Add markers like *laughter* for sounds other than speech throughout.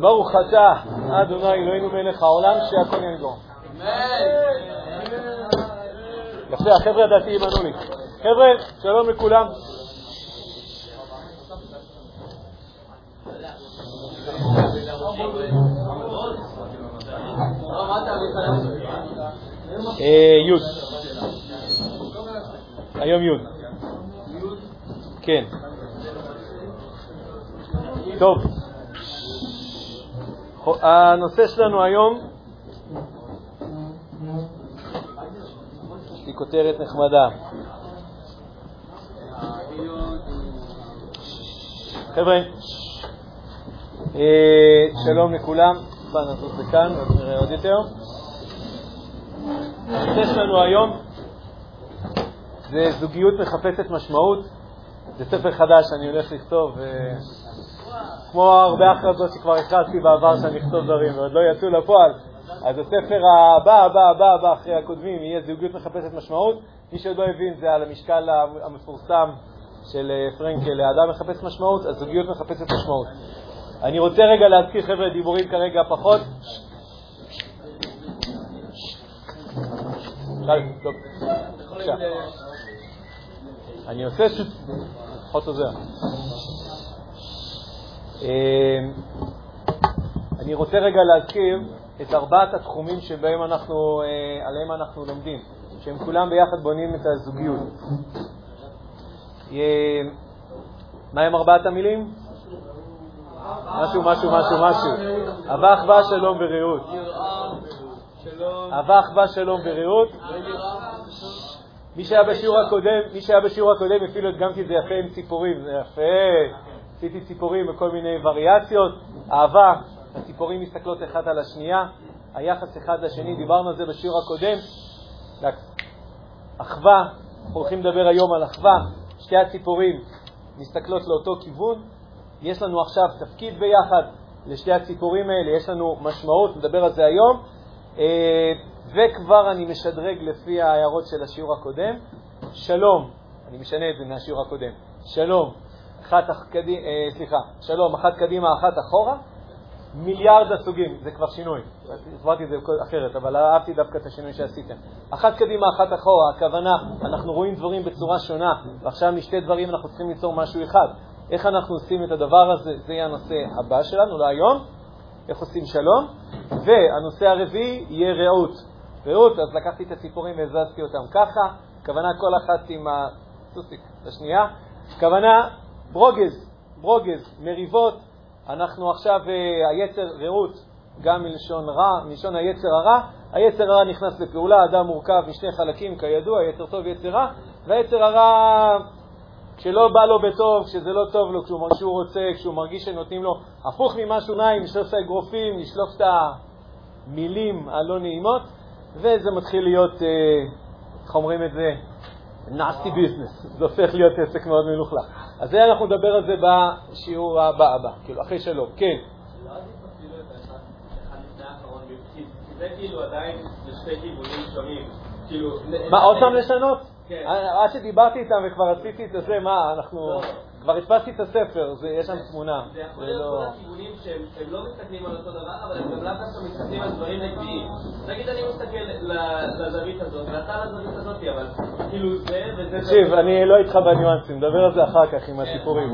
ברוך אתה, אדוני אלוהינו מלך העולם, שהכל ינגור. יפה, החבר'ה הדתיים ענו לי. חבר'ה, שלום לכולם. אה, י' היום י' כן. טוב, הנושא שלנו היום, יש לי כותרת נחמדה. חבר'ה, אה, שלום לכולם, בוא נעזור את זה כאן, אז נראה עוד יותר. הנושא שלנו היום זה זוגיות מחפשת משמעות. זה ספר חדש שאני הולך לכתוב, אה, כמו הרבה הכרזות שכבר הכרזתי בעבר שאני אכתוב דברים ועוד לא יצאו לפועל. אז הספר הבא, הבא, הבא, הבא, אחרי הקודמים, יהיה זוגיות מחפשת משמעות. מי שעוד לא הבין, זה על המשקל המפורסם של אה, פרנקל, האדם מחפש משמעות, הזוגיות מחפשת משמעות. אני רוצה רגע להזכיר, חבר'ה, דיבורים כרגע פחות. אני עושה ש... פחות עוזר. אמ, אני רוצה רגע להזכיר את ארבעת התחומים שבהם אנחנו, אה, עליהם אנחנו לומדים, שהם כולם ביחד בונים את הזוגיות. מה הם ארבעת המילים? משהו, משהו, משהו, משהו. אהבה, אחווה, שלום ורעות. אהבה, אחווה, שלום ורעות. מי שהיה בשיעור הקודם, מי שהיה בשיעור הקודם הדגמתי את זה יפה עם ציפורים, זה יפה. עשיתי ציפורים בכל מיני וריאציות. אהבה, הציפורים מסתכלות אחת על השנייה, היחס אחד לשני, דיברנו על זה בשיעור הקודם. אחווה, אנחנו הולכים לדבר היום על אחווה, שתי הציפורים מסתכלות לאותו כיוון. יש לנו עכשיו תפקיד ביחד לשתי הציפורים האלה, יש לנו משמעות, נדבר על זה היום. אה, וכבר אני משדרג לפי ההערות של השיעור הקודם. שלום, אני משנה את זה מהשיעור הקודם. שלום, אחת קדימה, אה, סליחה, שלום, אחת קדימה, אחת אחורה. מיליארד הסוגים, זה כבר שינוי. הסברתי את זה אחרת, אבל אהבתי דווקא את השינוי שעשיתם. אחת קדימה, אחת אחורה, הכוונה, אנחנו רואים דברים בצורה שונה, ועכשיו משתי דברים אנחנו צריכים ליצור משהו אחד. איך אנחנו עושים את הדבר הזה, זה יהיה הנושא הבא שלנו להיום, איך עושים שלום, והנושא הרביעי יהיה רעות. רעות, אז לקחתי את הציפורים והזזתי אותם ככה, כוונה כל אחת עם הסוסיק השנייה, כוונה ברוגז, ברוגז, מריבות, אנחנו עכשיו, אה, היצר רעות, גם מלשון רע, מלשון היצר הרע, היצר הרע נכנס לפעולה, אדם מורכב משני חלקים, כידוע, יצר טוב ויצר רע, והיצר הרע, כשלא בא לו בטוב, כשזה לא טוב לו, כשהוא רוצה, כשהוא מרגיש שנותנים לו הפוך ממשהו נעים, לשלוף את האגרופים, לשלוף את המילים הלא נעימות, וזה מתחיל להיות, אה, איך אומרים את זה? Nasty business, זה הופך להיות עסק מאוד מלוכלך. אז זה אנחנו נדבר על זה בשיעור הבא הבא, כאילו, אחרי שלום. כן. זה כאילו עדיין לשתי כיוונים שונים. כאילו... מה, עוד פעם לשנות? כן. עד שדיברתי איתם וכבר עשיתי את זה, מה, אנחנו... כבר הדפסתי את הספר, יש שם תמונה. זה יכול להיות לא- כל הכיוונים שהם לא מסתכלים על אותו דבר, אבל הם גם לאו דווקא מסתכלים על דברים נגדיים. נגיד אני מסתכל לזווית הזאת, ואתה לזווית הזאת, אבל כאילו זה וזה... תקשיב, אני לא איתך בניואנסים, נדבר על זה אחר כך עם כן. הסיפורים.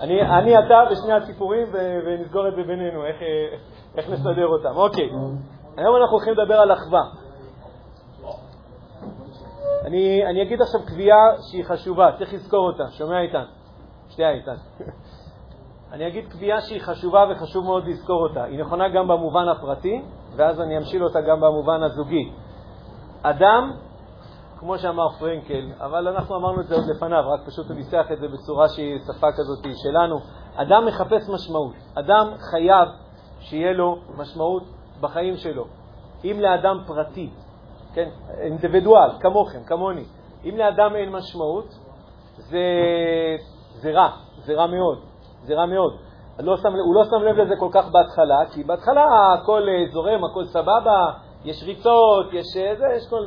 אני, אתה ושני הסיפורים, ונסגור את זה בינינו, איך נסדר אותם. אוקיי, היום אנחנו הולכים לדבר על אחווה. אני, אני אגיד עכשיו קביעה שהיא חשובה, צריך לזכור אותה, שומע איתן? שנייה איתן. אני אגיד קביעה שהיא חשובה וחשוב מאוד לזכור אותה. היא נכונה גם במובן הפרטי, ואז אני אמשיל אותה גם במובן הזוגי. אדם, כמו שאמר פרנקל, אבל אנחנו אמרנו את זה עוד לפניו, רק פשוט הוא ניסח את זה בצורה שהיא שפה כזאת שלנו, אדם מחפש משמעות. אדם חייב שיהיה לו משמעות בחיים שלו. אם לאדם פרטי, כן, אינדיבידואל, כמוכם, כמוני, אם לאדם אין משמעות, זה זה רע, זה רע מאוד, זה רע מאוד. לא שם, הוא לא שם לב לזה כל כך בהתחלה, כי בהתחלה הכל אה, זורם, הכל סבבה, יש ריצות, יש אה, זה, יש כל...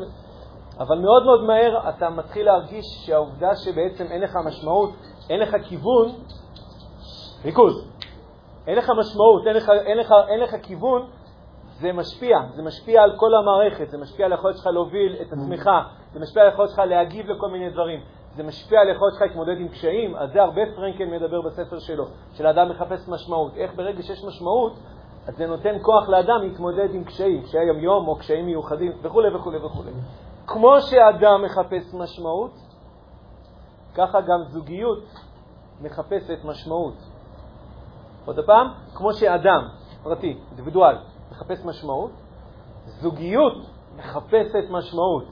אבל מאוד מאוד מהר אתה מתחיל להרגיש שהעובדה שבעצם אין לך משמעות, אין לך כיוון, ריכוז, אין לך משמעות, אין לך, אין לך, אין לך כיוון, זה משפיע, זה משפיע על כל המערכת, זה משפיע על היכולת שלך להוביל את עצמך, זה משפיע על היכולת שלך להגיב לכל מיני דברים, זה משפיע על היכולת שלך להתמודד עם קשיים, על זה הרבה פרנקל מדבר בספר שלו, שלאדם מחפש משמעות. איך ברגע שיש משמעות, אז זה נותן כוח לאדם להתמודד עם קשיים, קשיי יום-יום או קשיים מיוחדים וכו' וכו' וכו'. כמו שאדם מחפש משמעות, ככה גם זוגיות מחפשת משמעות. עוד פעם, כמו שאדם פרטי, אינדיבידואל, מחפש משמעות, זוגיות מחפשת משמעות.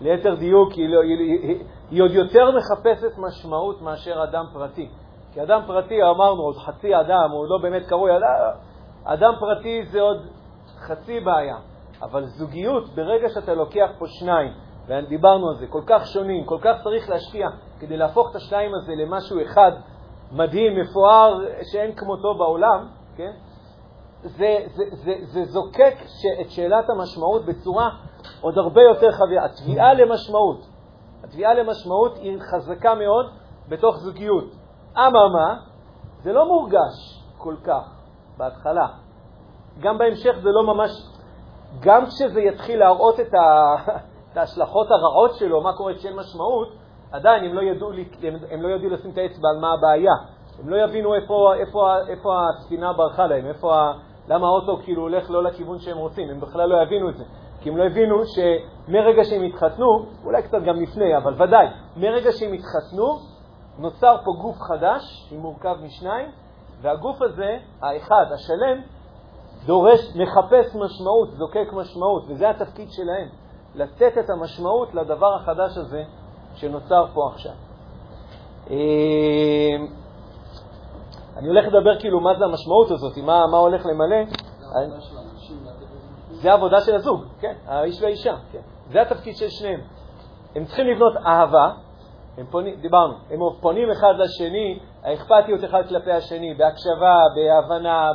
ליתר דיוק, היא, לא, היא, היא עוד יותר מחפשת משמעות מאשר אדם פרטי. כי אדם פרטי, אמרנו, עוד חצי אדם, הוא לא באמת קרוי אדם, אדם פרטי זה עוד חצי בעיה. אבל זוגיות, ברגע שאתה לוקח פה שניים, ודיברנו על זה, כל כך שונים, כל כך צריך להשקיע כדי להפוך את השניים הזה למשהו אחד מדהים, מפואר, שאין כמותו בעולם, כן? זה, זה, זה, זה זוקק את שאלת המשמעות בצורה עוד הרבה יותר חבירה. התביעה למשמעות, התביעה למשמעות היא חזקה מאוד בתוך זוגיות. אממה, זה לא מורגש כל כך בהתחלה. גם בהמשך זה לא ממש, גם כשזה יתחיל להראות את, ה, *laughs* את ההשלכות הרעות שלו, מה קורה כשאין משמעות, עדיין הם לא, ידעו, הם, הם לא ידעו לשים את האצבע על מה הבעיה. הם לא יבינו איפה, איפה, איפה הספינה ברחה להם, איפה, למה האוטו כאילו הולך לא לכיוון שהם רוצים. הם בכלל לא יבינו את זה. כי הם לא הבינו שמרגע שהם התחתנו, אולי קצת גם לפני, אבל ודאי, מרגע שהם התחתנו, נוצר פה גוף חדש, שמורכב משניים, והגוף הזה, האחד, השלם, דורש, מחפש משמעות, זוקק משמעות, וזה התפקיד שלהם, לתת את המשמעות לדבר החדש הזה שנוצר פה עכשיו. אה, אני הולך לדבר כאילו מה זה המשמעות הזאת, מה, מה הולך למלא. זה העבודה של הזוג, כן, האיש והאישה, כן. זה התפקיד של שניהם. הם צריכים לבנות אהבה, הם פונים, דיברנו, הם פונים אחד לשני, האכפתיות אחד כלפי השני, בהקשבה, בהבנה,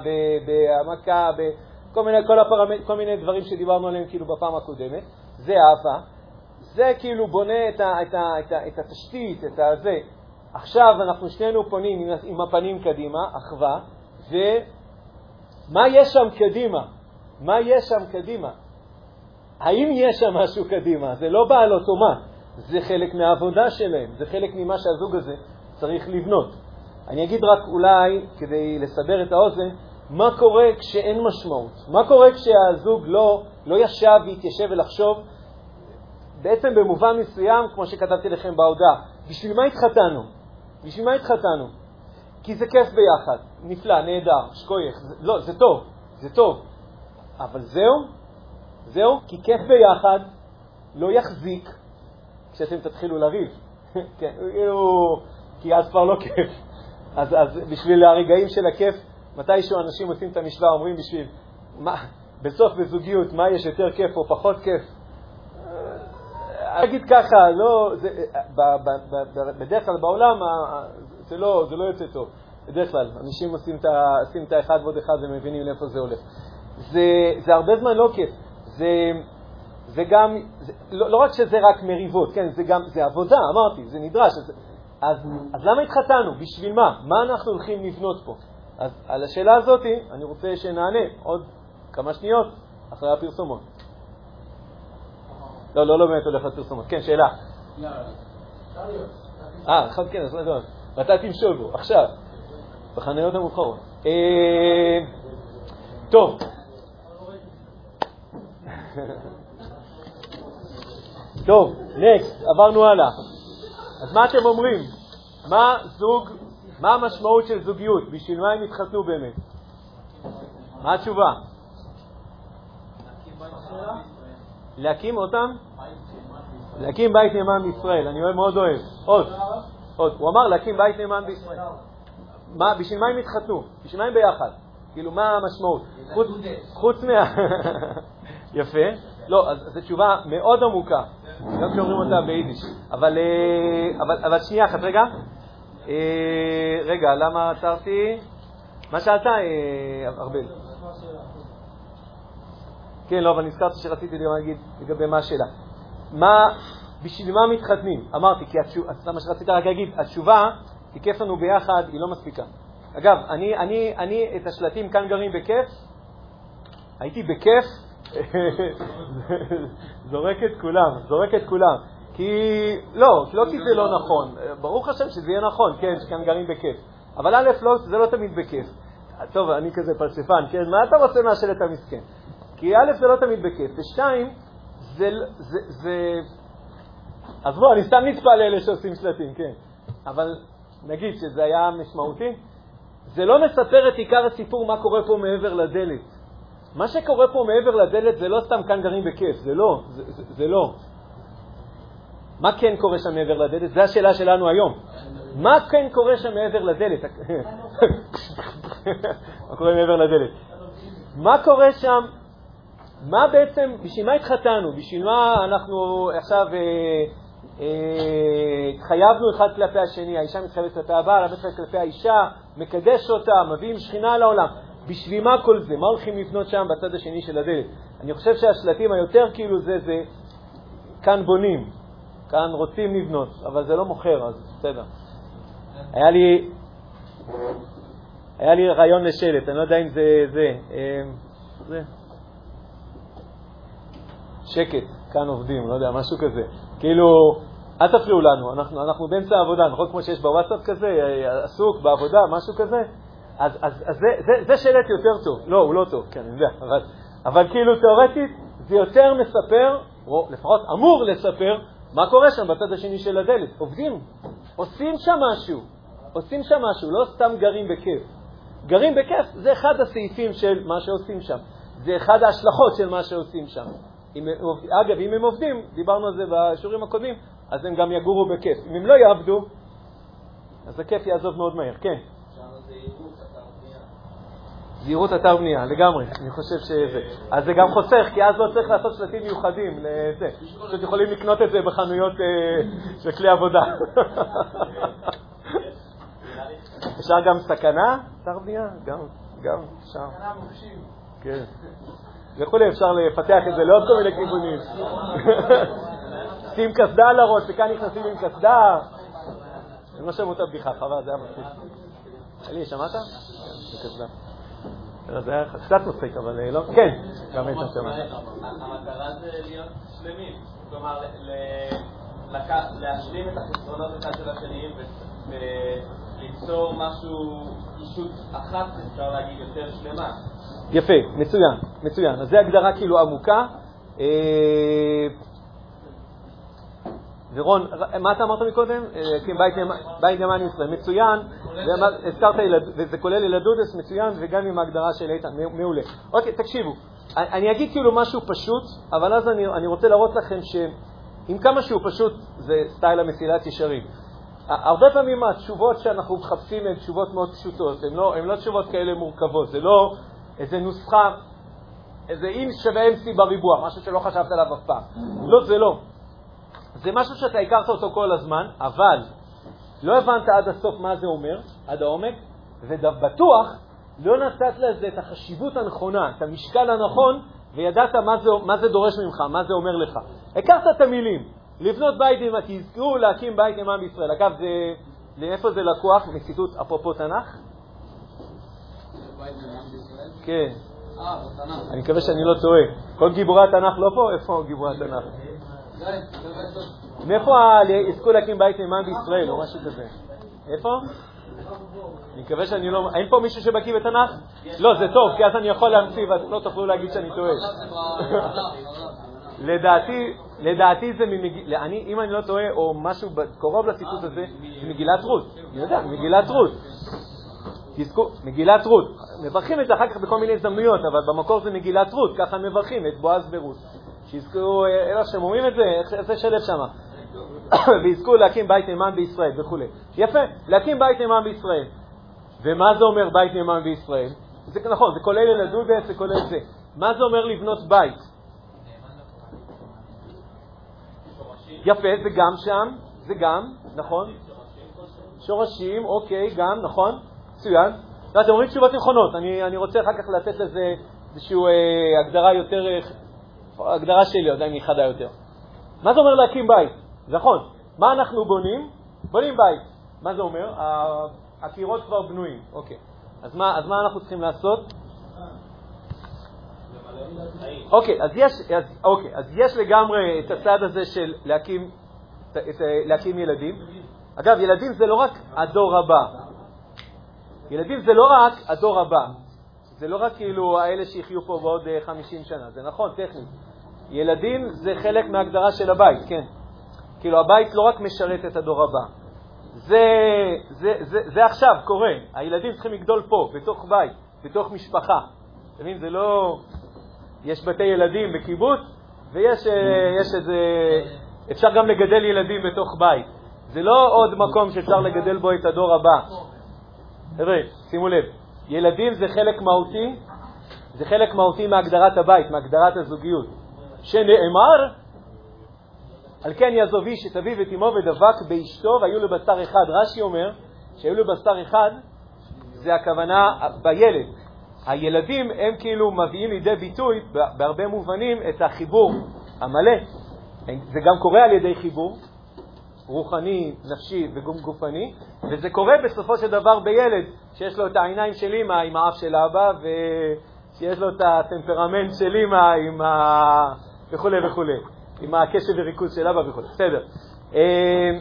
בהעמקה, בכל מיני, כל, הפרמט, כל מיני דברים שדיברנו עליהם כאילו בפעם הקודמת, זה אהבה. זה כאילו בונה את, ה, את, ה, את, ה, את התשתית, את הזה. עכשיו אנחנו שנינו פונים עם, הפנים קדימה, אחווה, ומה יש שם קדימה? מה יש שם קדימה? האם יש שם משהו קדימה? זה לא בא על אוטומט, זה חלק מהעבודה שלהם, זה חלק ממה שהזוג הזה צריך לבנות. אני אגיד רק אולי, כדי לסבר את האוזן, מה קורה כשאין משמעות? מה קורה כשהזוג לא, לא ישב והתיישב ולחשוב? בעצם במובן מסוים, כמו שכתבתי לכם בהודעה, בשביל מה התחתנו? בשביל מה התחתנו? כי זה כיף ביחד, נפלא, נהדר, שקוייך, לא, זה טוב, זה טוב. אבל זהו, זהו, כי כיף ביחד לא יחזיק כשאתם תתחילו לריב. *laughs* כן, כי אז כבר לא כיף. אז, אז בשביל הרגעים של הכיף, מתישהו אנשים עושים את המשוואה, אומרים בשביל, מה, בסוף בזוגיות, מה יש יותר כיף או פחות כיף? אגיד ככה, לא, זה, ב, ב, ב, בדרך כלל בעולם זה לא, זה לא יוצא טוב. בדרך כלל, אנשים עושים את האחד ועוד אחד ומבינים לאיפה זה הולך. זה, זה הרבה זמן לא כיף. זה, זה גם, זה, לא, לא רק שזה רק מריבות, כן, זה גם, זה עבודה, אמרתי, זה נדרש. אז, אז, אז למה התחתנו? בשביל מה? מה אנחנו הולכים לבנות פה? אז על השאלה הזאת אני רוצה שנענה עוד כמה שניות אחרי הפרסומות. לא, לא, לא באמת הולך לפרסומות. כן, שאלה. אה, כן, אז לא, מתי תמשול בו? עכשיו, בחניות המאוחרות. אה, טוב. *laughs* טוב, נקסט, עברנו הלאה. אז מה אתם אומרים? מה זוג, מה המשמעות של זוגיות? בשביל מה הם התחתנו באמת? מה התשובה? להקים אותם? להקים בית נאמן בישראל, אני מאוד אוהב. עוד, עוד. הוא אמר להקים בית נאמן בישראל. מה, בשביל מה הם התחתנו? בשביל מה הם ביחד? כאילו, מה המשמעות? חוץ מה... *laughs* יפה. לא, אז זו תשובה מאוד עמוקה, גם כשאומרים אותה ביידיש. אבל, אה, אבל, אבל שנייה אחת, רגע. אה, רגע, למה עצרתי? מה שאלת, אה, ארבל? כן, לא, אבל נזכרתי שרציתי להגיד לגבי מה השאלה. מה, בשביל מה מתחתנים? אמרתי, כי התשובה, זה מה שרציתי רק להגיד, התשובה, כי כיף לנו ביחד, היא לא מספיקה. אגב, אני, אני, אני את השלטים כאן גרים בכיף, הייתי בכיף, זורק את כולם, זורק את כולם. כי, לא, לא כי זה לא נכון, ברוך השם שזה יהיה נכון, כן, שכאן גרים בכיף. אבל א', לא, זה לא תמיד בכיף. טוב, אני כזה פלספן, כן, מה אתה רוצה מהשלט המסכן? כי א', זה לא תמיד בכיף, ושתיים, זה, זה, זה... אז בוא, אני סתם נצפה לאלה שעושים שלטים, כן. אבל נגיד שזה היה משמעותי, זה לא מספר את עיקר הסיפור מה קורה פה מעבר לדלת. מה שקורה פה מעבר לדלת זה לא סתם כאן גרים בכיף, זה לא, זה, זה, זה לא. מה כן קורה שם מעבר לדלת? זו השאלה שלנו היום. מה כן קורה שם מעבר לדלת? *laughs* מה קורה מעבר לדלת? מה קורה שם? מה בעצם, בשביל מה התחתנו? בשביל מה אנחנו עכשיו אה, אה, התחייבנו אחד כלפי השני? האישה מתחייבת כלפי הבעל, הבן מתחייבת כלפי האישה, מקדש אותה, מביאים שכינה לעולם. בשביל מה כל זה? מה הולכים לבנות שם בצד השני של הדלת? אני חושב שהשלטים היותר כאילו זה, זה כאן בונים, כאן רוצים לבנות, אבל זה לא מוכר, אז בסדר. היה לי, היה לי רעיון לשלט, אני לא יודע אם זה זה. אה, זה. שקט, כאן עובדים, לא יודע, משהו כזה. כאילו, אל תפריעו לנו, אנחנו, אנחנו באמצע העבודה, נכון כמו שיש בוואטסאפ כזה, אה, עסוק בעבודה, משהו כזה? אז, אז, אז זה, זה, זה שלט יותר טוב. לא, הוא לא טוב, כן, אני יודע, אבל, אבל כאילו תיאורטית זה יותר מספר, או לפחות אמור לספר, מה קורה שם בצד השני של הדלת. עובדים, עושים שם משהו, עושים שם משהו, לא סתם גרים בכיף. גרים בכיף זה אחד הסעיפים של מה שעושים שם, זה אחד ההשלכות של מה שעושים שם. אם, אגב, אם הם עובדים, דיברנו על זה בשיעורים הקודמים, אז הם גם יגורו בכיף. אם הם לא יעבדו, אז הכיף יעזוב מאוד מהר. כן. זהירות אתר בנייה, לגמרי, אני חושב שזה. אז זה גם חוסך, כי אז לא צריך לעשות שלטים מיוחדים לזה. פשוט יכולים לקנות את זה בחנויות אה, של כלי עבודה. *laughs* אפשר גם סכנה, אתר בנייה? גם, גם אפשר. סכנה מוקשים. כן. וכולי, אפשר לפתח את זה לעוד כל מיני כיוונים. *laughs* שים קסדה על הראש, וכאן נכנסים עם קסדה. אני לא שמעו את הבדיחה, חבל, זה היה מצחיק. אלי, שמעת? כן, קסדה. זה היה קצת מצחיק, אבל אה, לא, כן, גם איתן שמע. המטרה זה להיות שלמים, כלומר, להשלים את החסרונות אחד של השני וליצור משהו, אישות אחת, אפשר להגיד, יותר שלמה. יפה, מצוין, מצוין. אז זו הגדרה כאילו עמוקה. ורון, מה אתה אמרת מקודם? אה, כן, בית נאמן ישראל. מצוין, הזכרת, וזה כולל ילדודס, מצוין, וגם עם ההגדרה של איתן, מעולה. אוקיי, תקשיבו, אני אגיד כאילו משהו פשוט, אבל אז אני רוצה להראות לכם שעם כמה שהוא פשוט, זה סטייל המסילת ישרים. הרבה פעמים התשובות שאנחנו מחפשים הן תשובות מאוד פשוטות, הן לא, לא תשובות כאלה מורכבות, זה לא איזה נוסחה, איזה אם שווה MC בריבוע, משהו שלא חשבת עליו אף פעם. לא, זה לא. זה משהו שאתה הכרת אותו כל הזמן, אבל לא הבנת עד הסוף מה זה אומר, עד העומק, ובטוח לא נתת לזה את החשיבות הנכונה, את המשקל הנכון, וידעת מה זה, מה זה דורש ממך, מה זה אומר לך. הכרת את המילים, לבנות בית עם תזכרו להקים בית עם עם ישראל. אגב, זה, מאיפה זה לקוח? מציטוט אפרופו תנ"ך? כן. אני מקווה שאני לא טועה. כל גיבורי התנ"ך לא פה? איפה גיבורי התנ"ך? מאיפה יזכו להקים בית נאמן בישראל או משהו כזה? איפה? אני מקווה שאני לא... אין פה מישהו שבקיא בתנ"ך? לא, זה טוב, כי אז אני יכול להמציא ולא תוכלו להגיד שאני טועה. *laughs* לדעתי, לדעתי זה ממגיל... אם אני לא טועה, או משהו קרוב לציטוט הזה, זה מגילת רות. אני יודע, מגילת רות. תזכו, מגילת רות. מברכים את זה אחר כך בכל מיני הזדמנויות, אבל במקור זה מגילת רות, ככה מברכים את בועז ורות. שיזכו, איך שהם אומרים את זה, איך זה שלב שם? *coughs* ויזכו להקים בית נאמן בישראל וכו'. יפה, להקים בית נאמן בישראל. ומה זה אומר בית נאמן בישראל? זה נכון, זה כולל ילדודס, זה כולל זה. מה זה אומר לבנות בית? יפה, זה גם שם, זה גם, נכון? שורשים, אוקיי, גם, נכון, מצוין. אתם אומרים תשובות נכונות, אני, רוצה אחר כך לתת לזה איזושהי אה, הגדרה יותר, אה, הגדרה שלי, עדיין היא חדה יותר. מה זה אומר להקים בית? נכון, מה אנחנו בונים? בונים בית. מה זה אומר? הקירות כבר בנויים. אוקיי. אז מה, אז מה אנחנו צריכים לעשות? אוקיי, אז יש, אז, אוקיי, אז יש לגמרי את הצד הזה של להקים, את, את, להקים ילדים. אגב, ילדים זה לא רק הדור הבא. ילדים זה לא רק הדור הבא. זה לא רק כאילו האלה שיחיו פה בעוד 50 אה, שנה. זה נכון, טכנית. ילדים זה חלק מההגדרה של הבית, כן. כאילו, הבית לא רק משרת את הדור הבא. זה, זה, זה, זה עכשיו קורה. הילדים צריכים לגדול פה, בתוך בית, בתוך משפחה. אתה מבין? זה לא... יש בתי ילדים בקיבוץ, ויש אה, איזה... אפשר גם לגדל ילדים בתוך בית. זה לא עוד מקום שאפשר לגדל בו את הדור הבא. חבר'ה, שימו לב, ילדים זה חלק מהותי, זה חלק מהותי מהגדרת הבית, מהגדרת הזוגיות. שנאמר, על כן יעזוב איש את אביו ואת אמו ודבק באשתו והיו לו בשר אחד. רש"י אומר שהיו לו בשר אחד, זה הכוונה בילד. הילדים הם כאילו מביאים לידי ביטוי בהרבה מובנים את החיבור המלא. זה גם קורה על ידי חיבור רוחני, נפשי וגם גופני, וזה קורה בסופו של דבר בילד שיש לו את העיניים של אמא עם האף של אבא, ושיש לו את הטמפרמנט של אמא עם ה... וכו' וכו', עם הקשב וריכוז של אבא וכו'. בסדר. אה,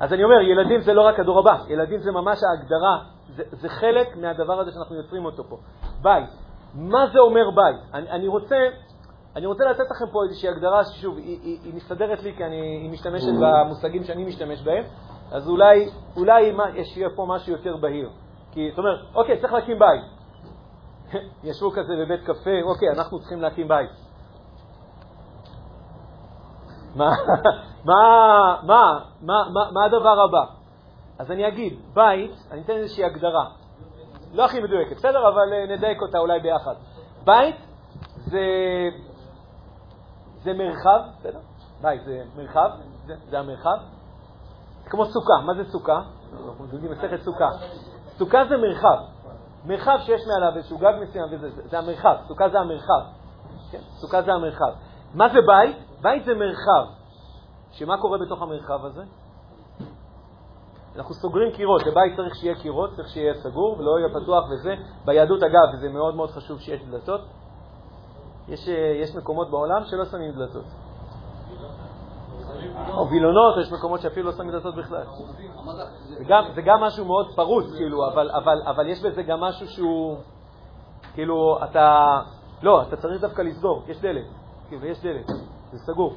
אז אני אומר, ילדים זה לא רק הדור הבא, ילדים זה ממש ההגדרה, זה, זה חלק מהדבר הזה שאנחנו יוצרים אותו פה. בית. מה זה אומר בית? אני, אני, רוצה, אני רוצה לתת לכם פה איזושהי הגדרה ששוב, היא, היא, היא מסתדרת לי כי אני, היא משתמשת במושגים שאני משתמש בהם, אז אולי, אולי מה, יש פה משהו יותר בהיר. כי, זאת אומרת, אוקיי, צריך להקים בית. *laughs* ישבו כזה בבית קפה, אוקיי, אנחנו צריכים להקים בית. מה, *laughs* מה, מה, מה, מה, מה הדבר הבא? אז אני אגיד, בית, אני אתן איזושהי הגדרה. לא הכי מדויקת, בסדר? אבל אה, נדייק אותה אולי ביחד. בית זה, זה מרחב, בסדר? בית זה מרחב, זה, זה המרחב. זה כמו סוכה, מה זה סוכה? אנחנו יודעים מסכת סוכה. סוכה זה מרחב. מרחב שיש מעליו איזשהו גג מסוים, וזה, זה, זה המרחב. סוכה זה המרחב. כן? סוכה זה המרחב. מה זה בית? בית זה מרחב. שמה קורה בתוך המרחב הזה? אנחנו סוגרים קירות, לבית צריך שיהיה קירות, צריך שיהיה סגור ולא יהיה פתוח וזה. ביהדות, אגב, וזה מאוד מאוד חשוב שיש דלתות, יש, אה, יש מקומות בעולם שלא שמים דלתות. או וילונות, יש מקומות שאפילו לא שמים דלתות בכלל. זה גם, משהו מאוד פרוץ, כאילו, אבל, אבל, אבל יש בזה גם משהו שהוא, כאילו, אתה, לא, אתה צריך דווקא לסגור, יש דלת, כאילו, יש דלת, זה סגור.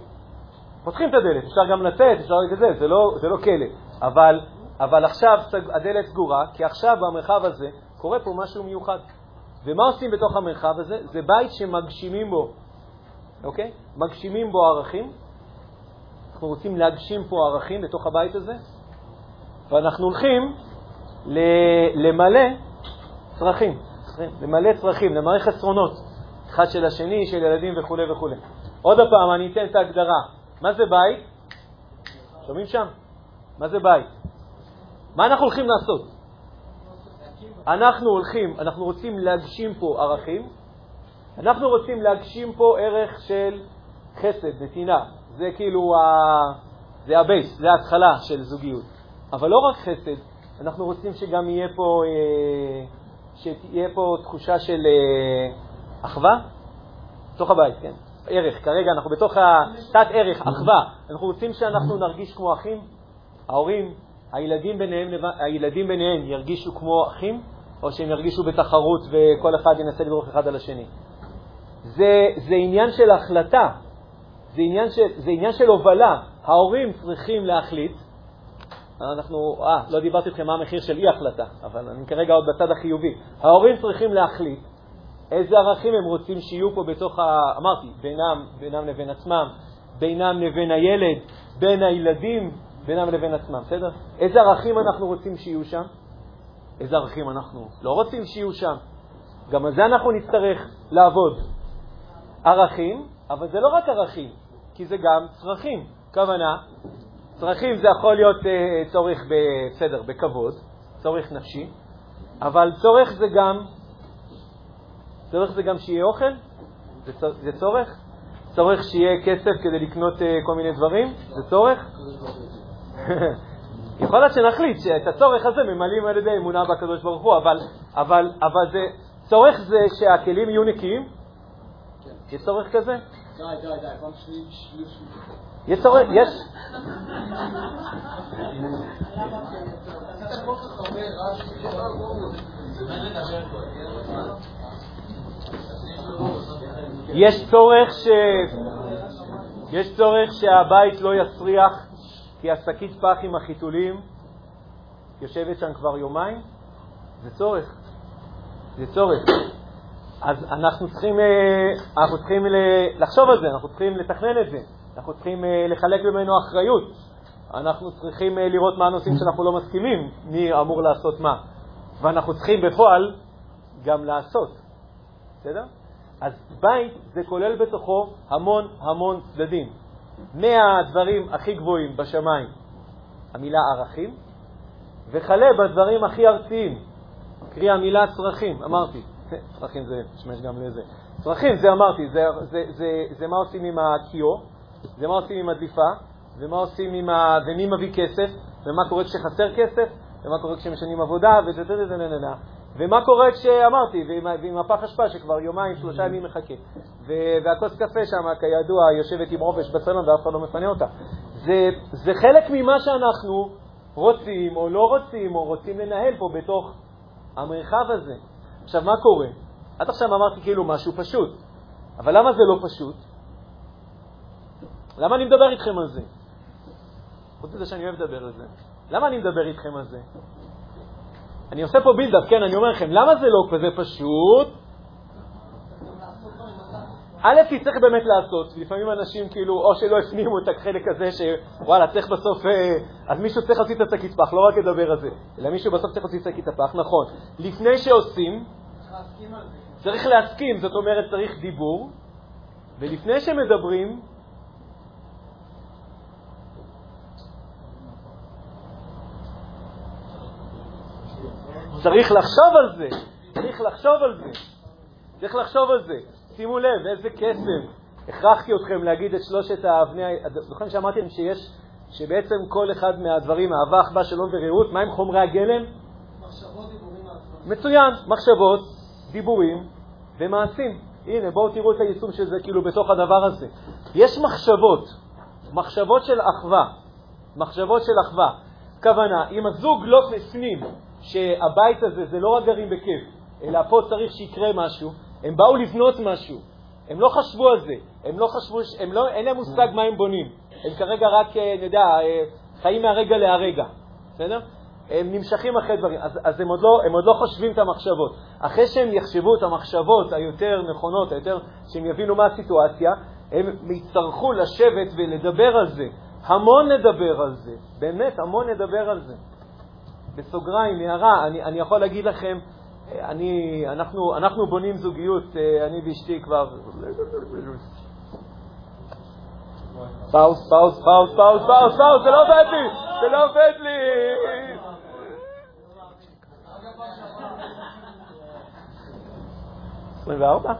פותחים את הדלת, אפשר גם לצאת, אפשר לגזל, זה לא, זה לא כלא, אבל אבל עכשיו הדלת סגורה, כי עכשיו במרחב הזה קורה פה משהו מיוחד. ומה עושים בתוך המרחב הזה? זה בית שמגשימים בו, אוקיי? מגשימים בו ערכים. אנחנו רוצים להגשים פה ערכים בתוך הבית הזה, ואנחנו הולכים למלא צרכים, למלא צרכים, למלא חסרונות, אחד של השני, של ילדים וכו' וכו'. עוד פעם, אני אתן את ההגדרה. מה זה בית? שומעים שם? מה זה בית? מה אנחנו הולכים לעשות? אנחנו הולכים, אנחנו רוצים להגשים פה ערכים, אנחנו רוצים להגשים פה ערך של חסד, נתינה. זה כאילו, ה... זה הבייס, זה ההתחלה של זוגיות. אבל לא רק חסד, אנחנו רוצים שגם יהיה פה, אה, שתהיה פה תחושה של אה, אחווה בתוך הבית, כן. ערך, כרגע אנחנו בתוך התת-ערך, אחווה. אנחנו רוצים שאנחנו נרגיש כמו אחים, ההורים, הילדים ביניהם, הילדים ביניהם ירגישו כמו אחים, או שהם ירגישו בתחרות וכל אחד ינסה לדרוך אחד על השני. זה, זה עניין של החלטה, זה עניין של, זה עניין של הובלה. ההורים צריכים להחליט. אנחנו, אה, לא דיברתי איתכם מה המחיר של אי-החלטה, אבל אני כרגע עוד בצד החיובי. ההורים צריכים להחליט איזה ערכים הם רוצים שיהיו פה בתוך ה... אמרתי, בינם, בינם לבין עצמם, בינם לבין הילד, בין הילדים בינם לבין עצמם, בסדר? איזה ערכים אנחנו רוצים שיהיו שם? איזה ערכים אנחנו לא רוצים שיהיו שם? גם על זה אנחנו נצטרך לעבוד. ערכים, אבל זה לא רק ערכים, כי זה גם צרכים. כוונה, צרכים זה יכול להיות uh, צורך בסדר, בכבוד, צורך נפשי, אבל צורך זה גם, צורך זה גם שיהיה אוכל? זה, זה צורך? צורך שיהיה כסף כדי לקנות uh, כל מיני דברים? זה צורך? *laughs* יכול להיות שנחליט שאת הצורך הזה ממלאים על ידי אמונה בקדוש ברוך הוא, אבל, אבל, אבל זה, צורך זה שהכלים יהיו נקיים? כן. יש צורך כזה? די, די, די, פעם. יש צורך, יש... יש צורך ש... יש צורך שהבית לא יסריח כי השקית פח עם החיתולים יושבת שם כבר יומיים? זה צורך. זה צורך. אז אנחנו צריכים, אה, אנחנו צריכים לחשוב על זה, אנחנו צריכים לתכנן את זה, אנחנו צריכים אה, לחלק ממנו אחריות, אנחנו צריכים אה, לראות מה הנושאים שאנחנו לא מסכימים, מי אמור לעשות מה, ואנחנו צריכים בפועל גם לעשות, בסדר? אז בית זה כולל בתוכו המון המון צדדים. מהדברים הכי גבוהים בשמיים, המילה ערכים, וכלה בדברים הכי ארציים, קרי המילה צרכים, אמרתי. *laughs* צרכים זה משמש גם לזה. צרכים, זה אמרתי, זה, זה, זה, זה מה עושים עם הקיו, זה מה עושים עם הדליפה, ומה עושים עם ה... ומי מביא כסף, ומה קורה כשחסר כסף, ומה קורה כשמשנים עבודה, ודדדדדדדד. ומה קורה כשאמרתי, ועם, ועם הפח אשפה שכבר יומיים, שלושה ימים מחכה. והכוס קפה שם, כידוע, יושבת עם עובש בסלון ואף אחד לא מפנה אותה. זה, זה חלק ממה שאנחנו רוצים או לא רוצים, או רוצים לנהל פה בתוך המרחב הזה. עכשיו, מה קורה? עד עכשיו אמרתי כאילו משהו פשוט, אבל למה זה לא פשוט? למה אני מדבר איתכם על זה? חוץ מזה שאני אוהב לדבר על זה. למה אני מדבר איתכם על זה? אני עושה פה בילדאפ, כן, אני אומר לכם, למה זה לא כזה פשוט? א', כי צריך באמת לעשות, לפעמים אנשים כאילו, או שלא הפנימו את החלק הזה, שוואלה, צריך בסוף, אה, אז מישהו צריך להוציא את השקית פח, לא רק לדבר על זה, אלא מישהו בסוף צריך להוציא את השקית הפח, נכון. לפני שעושים, צריך להסכים, זאת אומרת, צריך דיבור, ולפני שמדברים, צריך לחשוב על זה, צריך לחשוב על זה, צריך לחשוב על זה. שימו לב, איזה קסם. הכרחתי אתכם להגיד את שלושת האבני... זוכרים שאמרתי לכם שיש, שבעצם כל אחד מהדברים, אהבה, אחווה, שלום ורעות, מהם חומרי הגלם? מחשבות, דיבורים, מצוין, מחשבות, דיבורים ומעשים. הנה, בואו תראו את היישום של זה כאילו בתוך הדבר הזה. יש מחשבות, מחשבות של אחווה, מחשבות של אחווה. כוונה, אם הזוג לא הפנים שהבית הזה זה לא רק גרים בכיף, אלא פה צריך שיקרה משהו, הם באו לבנות משהו, הם לא חשבו על זה, הם לא חשבו, הם לא, אין להם מושג מה הם בונים, הם כרגע רק, אה, אני יודע, אה, חיים מהרגע להרגע, בסדר? הם נמשכים אחרי דברים, אז, אז הם, עוד לא, הם עוד לא חושבים את המחשבות. אחרי שהם יחשבו את המחשבות היותר נכונות, היותר, שהם יבינו מה הסיטואציה, הם יצטרכו לשבת ולדבר על זה. המון נדבר על זה, באמת, המון נדבר על זה. בסוגריים, הערה, אני, אני יכול להגיד לכם, אני, אנחנו, אנחנו בונים זוגיות, אה, אני ואשתי כבר... פאוס, פאוס, פאוס, פאוס, פאוס, פאוס, זה לא עובד לי, זה לא עובד לי. עשרים וארבע?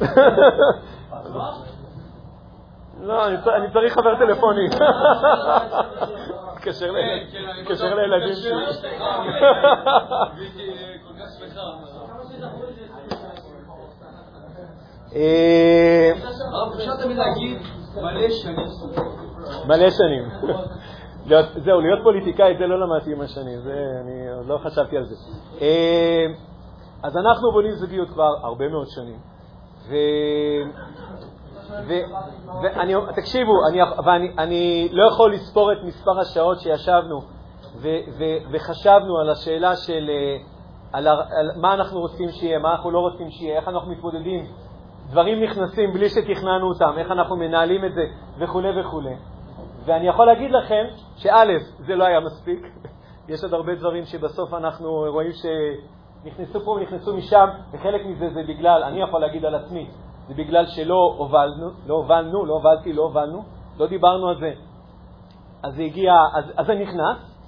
*laughs* לא, אני צריך חבר טלפוני. *laughs* תתקשר לילדים שלי. מלא שנים. *laughs* זהו, להיות פוליטיקאי, זה לא למדתי עם השנים, אני עוד לא חשבתי על זה. אה, אז אנחנו בונים זוגיות כבר הרבה מאוד שנים, ואני, תקשיבו, אני, ואני אני לא יכול לספור את מספר השעות שישבנו ו, ו, וחשבנו על השאלה של אה, על, על מה אנחנו רוצים שיהיה, מה אנחנו לא רוצים שיהיה, איך אנחנו מתמודדים. דברים נכנסים בלי שתכננו אותם, איך אנחנו מנהלים את זה וכו' וכו'. ואני יכול להגיד לכם שא', זה לא היה מספיק. *laughs* יש עוד הרבה דברים שבסוף אנחנו רואים שנכנסו פה ונכנסו משם, וחלק מזה זה בגלל, אני יכול להגיד על עצמי, זה בגלל שלא הובלנו, לא הובלנו, לא הובלתי, לא הובלנו, לא דיברנו על זה. אז זה הגיע, אז, אז זה נכנס,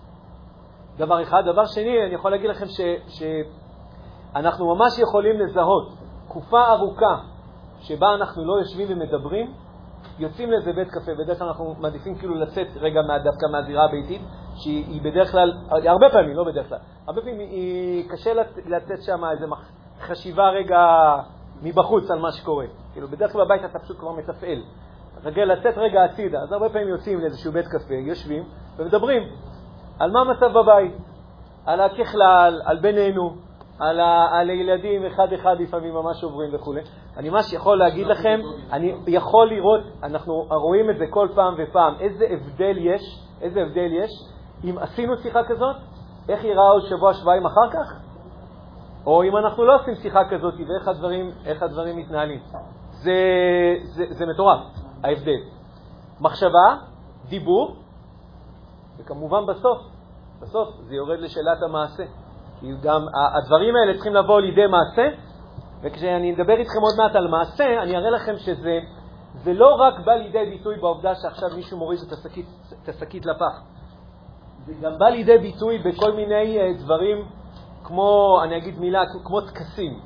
דבר אחד. דבר שני, אני יכול להגיד לכם ש, שאנחנו ממש יכולים לזהות תקופה ארוכה שבה אנחנו לא יושבים ומדברים, יוצאים לאיזה בית קפה, בדרך כלל אנחנו מעדיפים כאילו לצאת רגע דווקא מהזירה הביתית, שהיא בדרך כלל, הרבה פעמים, לא בדרך כלל, הרבה פעמים היא קשה לצאת שם איזה חשיבה רגע מבחוץ על מה שקורה. כאילו, בדרך כלל בבית אתה פשוט כבר מתפעל. רגע לצאת רגע הצידה. אז הרבה פעמים יוצאים לאיזשהו בית קפה, יושבים ומדברים על מה המצב בבית, על הככלל, על בינינו, על, ה, על הילדים אחד-אחד לפעמים ממש עוברים וכו'. אני ממש יכול להגיד לכם, אני יכול לראות, אנחנו רואים את זה כל פעם ופעם, איזה הבדל יש, איזה הבדל יש, אם עשינו שיחה כזאת, איך ייראה עוד שבוע, שבועיים אחר כך, או אם אנחנו לא עושים שיחה כזאת ואיך הדברים, הדברים מתנהלים. זה, זה, זה מטורף, ההבדל. מחשבה, דיבור, וכמובן בסוף, בסוף זה יורד לשאלת המעשה. כי גם הדברים האלה צריכים לבוא לידי מעשה, וכשאני אדבר איתכם עוד מעט על מעשה, אני אראה לכם שזה זה לא רק בא לידי ביטוי בעובדה שעכשיו מישהו מוריד את השקית לפח, זה גם בא לידי ביטוי בכל מיני אה, דברים כמו, אני אגיד מילה, כמו טקסים.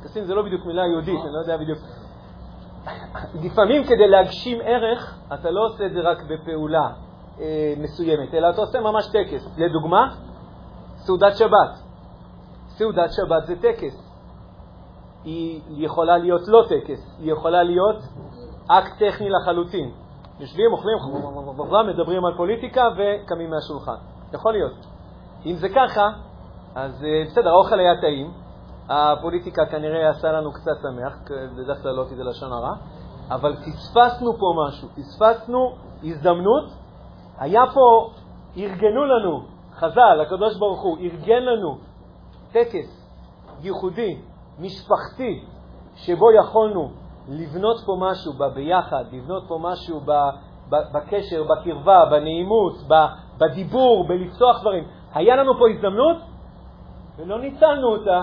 טקסים זה לא בדיוק מילה יהודית, אני לא יודע בדיוק. לפעמים כדי להגשים ערך, אתה לא עושה את זה רק בפעולה אה, מסוימת, אלא אתה עושה ממש טקס. לדוגמה, סעודת שבת. סעודת שבת זה טקס. היא יכולה להיות לא טקס, היא יכולה להיות אקט טכני לחלוטין. יושבים, אוכלים, מדברים על פוליטיקה וקמים מהשולחן. יכול להיות. אם זה ככה, אז אה, בסדר, האוכל היה טעים, הפוליטיקה כנראה עשה לנו קצת שמח, בדרך כלל לא זה לשון הרע, אבל פספסנו פה משהו, פספסנו הזדמנות. היה פה, ארגנו לנו, חז"ל, הקדוש ברוך הוא, ארגן לנו טקס ייחודי, משפחתי, שבו יכולנו לבנות פה משהו ביחד, לבנות פה משהו בקשר, בקרבה, בנעימות, בדיבור, בלפתוח דברים. היה לנו פה הזדמנות ולא ניצלנו אותה,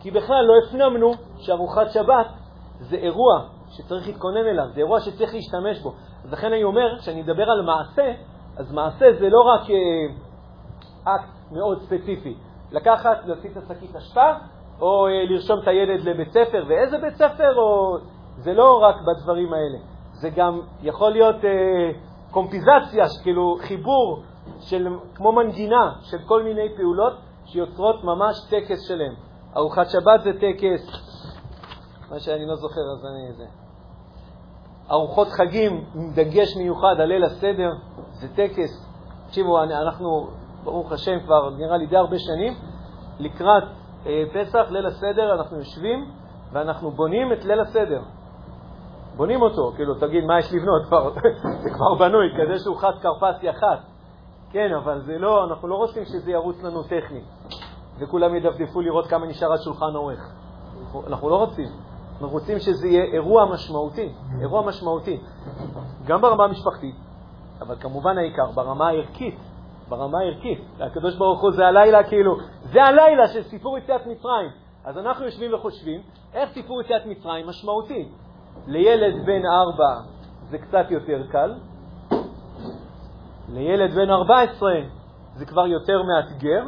כי בכלל לא הפנמנו שארוחת שבת זה אירוע שצריך להתכונן אליו, זה אירוע שצריך להשתמש בו. אז לכן אני אומר, כשאני אדבר על מעשה, אז מעשה זה לא רק אה, אקט מאוד ספציפי. לקחת, להוציא את השקית אשפה, או אה, לרשום את הילד לבית ספר, ואיזה בית ספר, או... זה לא רק בדברים האלה. זה גם יכול להיות אה, קומפיזציה, כאילו חיבור של, כמו מנגינה של כל מיני פעולות שיוצרות ממש טקס שלם. ארוחת שבת זה טקס, מה שאני לא זוכר אז אני... זה. ארוחות חגים עם דגש מיוחד על ליל הסדר, זה טקס. תקשיבו, אנחנו, ברוך השם, כבר נראה לי די הרבה שנים, לקראת אה, פסח, ליל הסדר, אנחנו יושבים ואנחנו בונים את ליל הסדר. בונים אותו, כאילו, תגיד, מה יש לבנות? כבר, *laughs* זה כבר בנוי, כזה שהוא חד כרפסי אחת. כן, אבל זה לא, אנחנו לא רוצים שזה ירוץ לנו טכני, וכולם ידפדפו לראות כמה נשאר עד שולחן עורך. אנחנו לא רוצים. אנחנו רוצים שזה יהיה אירוע משמעותי, אירוע משמעותי, גם ברמה המשפחתית, אבל כמובן העיקר, ברמה הערכית, ברמה הערכית. הקדוש ברוך הוא זה הלילה, כאילו, זה הלילה של סיפור יציאת מצרים. אז אנחנו יושבים וחושבים איך סיפור יציאת מצרים משמעותי. לילד בן ארבע זה קצת יותר קל, לילד בן 14 זה כבר יותר מאתגר,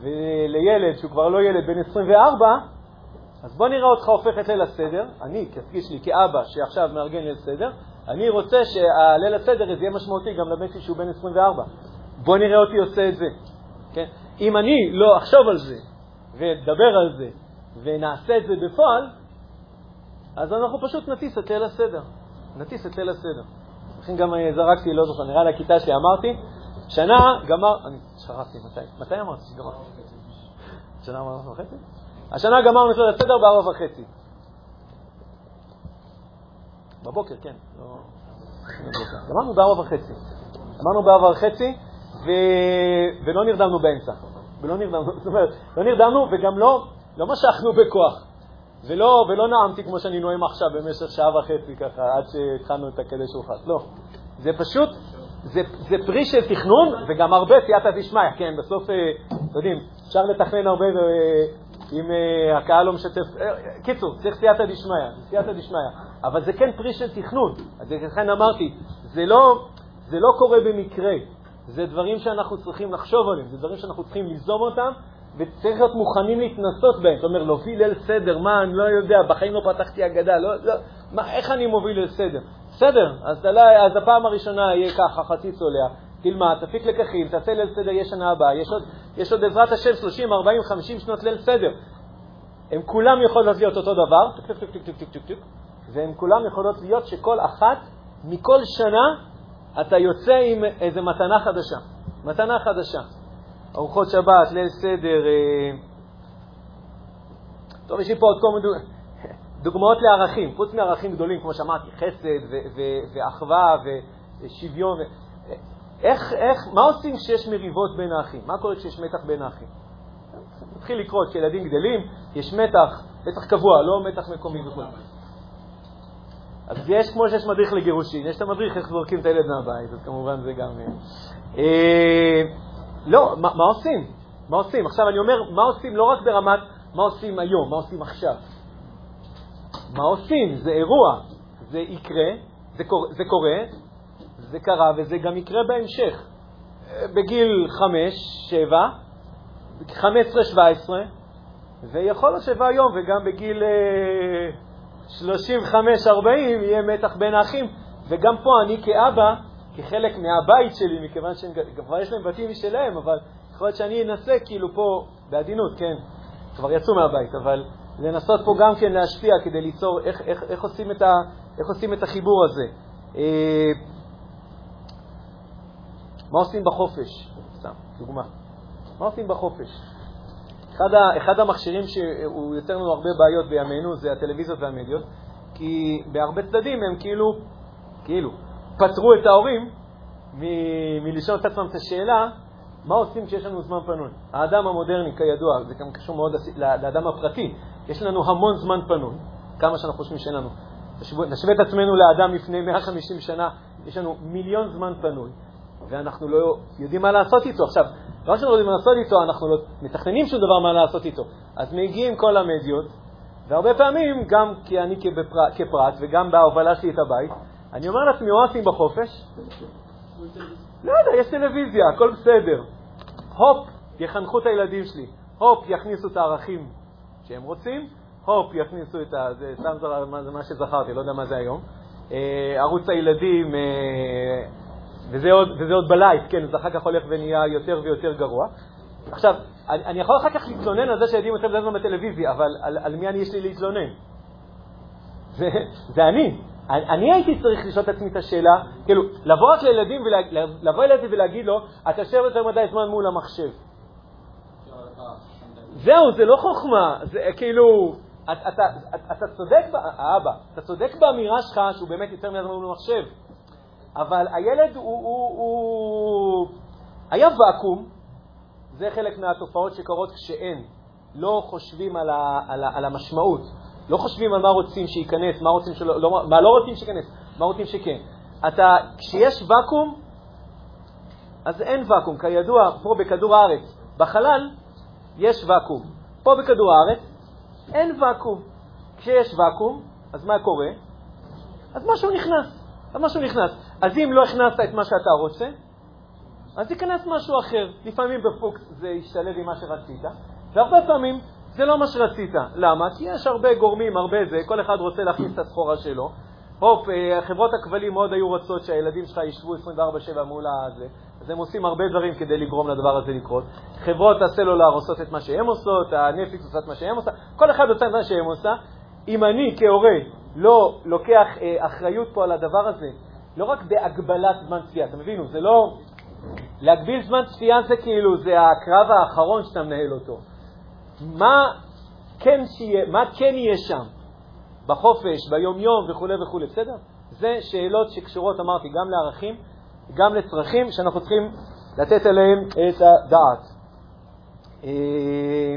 ולילד שהוא כבר לא ילד בן 24, אז בוא נראה אותך הופך את ליל הסדר, אני, כפגיש לי, כאבא שעכשיו מארגן ליל סדר, אני רוצה שהליל הסדר יהיה משמעותי גם לבן שלי שהוא בן 24. בוא נראה אותי עושה את זה. כן? אם אני לא אחשוב על זה ואדבר על זה ונעשה את זה בפועל, אז אנחנו פשוט נטיס את ליל הסדר. נטיס את ליל הסדר. לכן גם אה, זרקתי, לא זוכר, נראה לי הכיתה שלי, אמרתי, שנה גמר, אני שכחתי, מתי? מתי אמרתי שגמרתי? שנה ארבע וחצי? השנה גמרנו את הסדר בארבע וחצי. בבוקר, כן. לא... גמרנו בארבע וחצי. גמרנו בארבע וחצי, ו... ולא נרדמנו באמצע. ולא נרדמנו, *laughs* זאת אומרת, לא נרדמנו וגם לא, לא משכנו בכוח. ולא, ולא נאמתי כמו שאני נואם עכשיו במשך שעה וחצי ככה, עד שהתחלנו את הקדש רוחת. לא. זה פשוט, זה, זה פרי של תכנון, וגם הרבה סייעתא דשמיא, כן, בסוף, אה, אתם יודעים, אפשר לתכנן הרבה אה, אם אה, הקהל לא משתף. קיצור, צריך סייעתא דשמיא, סייעתא דשמיא. אבל זה כן פרי של תכנון. אז לכן אמרתי, זה לא, זה לא קורה במקרה. זה דברים שאנחנו צריכים לחשוב עליהם, זה דברים שאנחנו צריכים ליזום אותם, וצריך להיות מוכנים להתנסות בהם. זאת אומרת, להוביל ליל סדר, מה, אני לא יודע, בחיים לא פתחתי אגדה, לא, לא, מה, איך אני מוביל לסדר? בסדר, אז, עלי, אז הפעם הראשונה יהיה ככה, חצי צולע, תלמד, תפיק לקחים, תעשה ליל סדר, יהיה שנה הבאה, יש עוד, יש עוד בעזרת השם 30, 40, 50 שנות ליל סדר. הם כולם יכולות להיות אותו דבר, והם כולם יכולות להיות שכל אחת, מכל שנה, אתה יוצא עם איזו מתנה חדשה. מתנה חדשה. ארוחות שבת, ליל סדר. אה... טוב, יש לי פה עוד כל מיני דוגמאות לערכים, חוץ מערכים גדולים, כמו שאמרתי, חסד ואחווה ושוויון. איך, איך, מה עושים כשיש מריבות בין האחים? מה קורה כשיש מתח בין האחים? מתחיל לקרות, כשילדים גדלים, יש מתח, מתח קבוע, לא מתח מקומי וכו'. אז יש כמו שיש מדריך לגירושין, יש את המדריך איך זורקים את הילד מהבית, אז כמובן זה גם... אה, אה לא, מה, מה עושים? מה עושים? עכשיו אני אומר, מה עושים לא רק ברמת מה עושים היום, מה עושים עכשיו. מה עושים? זה אירוע, זה יקרה, זה, קור, זה קורה, זה קרה וזה גם יקרה בהמשך. בגיל 5, 7, 15, 17, ויכול להיות שבא היום וגם בגיל 35, 40 יהיה מתח בין האחים, וגם פה אני כאבא, כחלק מהבית שלי, מכיוון שכבר יש להם בתים משלהם, אבל יכול להיות שאני אנסה כאילו פה, בעדינות, כן, כבר יצאו מהבית, אבל לנסות פה גם כן להשפיע כדי ליצור, איך, איך, איך, עושים, את ה, איך עושים את החיבור הזה. אה, מה עושים בחופש? סתם, דוגמה. מה עושים בחופש? אחד, ה, אחד המכשירים שהוא יוצר לנו הרבה בעיות בימינו זה הטלוויזיות והמדיות, כי בהרבה צדדים הם כאילו, כאילו, פטרו את ההורים מלשאול את עצמם את השאלה מה עושים כשיש לנו זמן פנוי? האדם המודרני, כידוע, זה גם קשור מאוד לאדם הפרטי, יש לנו המון זמן פנוי, כמה שאנחנו חושבים שאין לנו. נשווה את עצמנו לאדם לפני 150 שנה, יש לנו מיליון זמן פנוי, ואנחנו לא יודעים מה לעשות איתו. עכשיו, לא שאנחנו יודעים מה לעשות איתו, אנחנו לא מתכננים שום דבר מה לעשות איתו. אז מגיעים כל המדיות, והרבה פעמים, גם כי אני כבפר... כפרט וגם בהובלה שלי את הבית, אני אומר לעצמי, מה עושים בחופש? לא יודע, יש טלוויזיה, הכל בסדר. הופ, יחנכו את הילדים שלי, הופ, יכניסו את הערכים שהם רוצים, הופ, יכניסו את ה... זה סתם זה מה, מה שזכרתי, לא יודע מה זה היום. אה, ערוץ הילדים, אה, וזה עוד, וזה עוד בלייב, כן, זה אחר כך הולך ונהיה יותר ויותר גרוע. עכשיו, אני, אני יכול אחר כך להתלונן על זה שהילדים יותר זמן בטלוויזיה, אבל על, על מי אני יש לי להתלונן? זה, זה אני. אני הייתי צריך לשאול את עצמי את השאלה, כאילו, לבוא רק לילדים, לבוא לילדים ולהגיד לו, אתה יושב יותר מדי זמן מול המחשב. זהו, זה לא חוכמה, זה כאילו, אתה, אתה, אתה צודק, האבא, אתה צודק באמירה שלך שהוא באמת יותר מדי זמן מול המחשב, אבל הילד הוא, הוא, הוא... היה ואקום, זה חלק מהתופעות שקורות כשאין, לא חושבים על, ה, על, ה, על המשמעות. לא חושבים על מה רוצים שייכנס, מה, רוצים שלא, לא, מה לא רוצים שייכנס, מה רוצים שכן. אתה, כשיש ואקום, אז אין ואקום. כידוע, פה בכדור הארץ, בחלל יש ואקום. פה בכדור הארץ אין ואקום. כשיש ואקום, אז מה קורה? אז משהו נכנס. אז משהו נכנס. אז אם לא הכנסת את מה שאתה רוצה, אז ייכנס משהו אחר. לפעמים בפוקס זה ישתלב עם מה שרצית, והרבה פעמים זה לא מה שרצית. למה? כי יש הרבה גורמים, הרבה זה, כל אחד רוצה להכניס את הסחורה שלו. הופ, אה, חברות הכבלים מאוד היו רוצות שהילדים שלך ישבו 24/7 מול הזה, אז הם עושים הרבה דברים כדי לגרום לדבר הזה לקרות. חברות הסלולר עושות את מה שהן עושות, הנטפליקס עושה את מה שהן עושה, כל אחד עושה את מה שהן עושה. אם אני כהורה לא לוקח אה, אחריות פה על הדבר הזה, לא רק בהגבלת זמן צפייה, אתם מבינו, זה לא... להגביל זמן צפייה זה כאילו, זה הקרב האחרון שאתה מנהל אותו. מה כן, שיה, מה כן יהיה שם בחופש, ביום-יום וכו' וכו', בסדר? זה שאלות שקשורות, אמרתי, גם לערכים, גם לצרכים, שאנחנו צריכים לתת עליהם את הדעת. אה,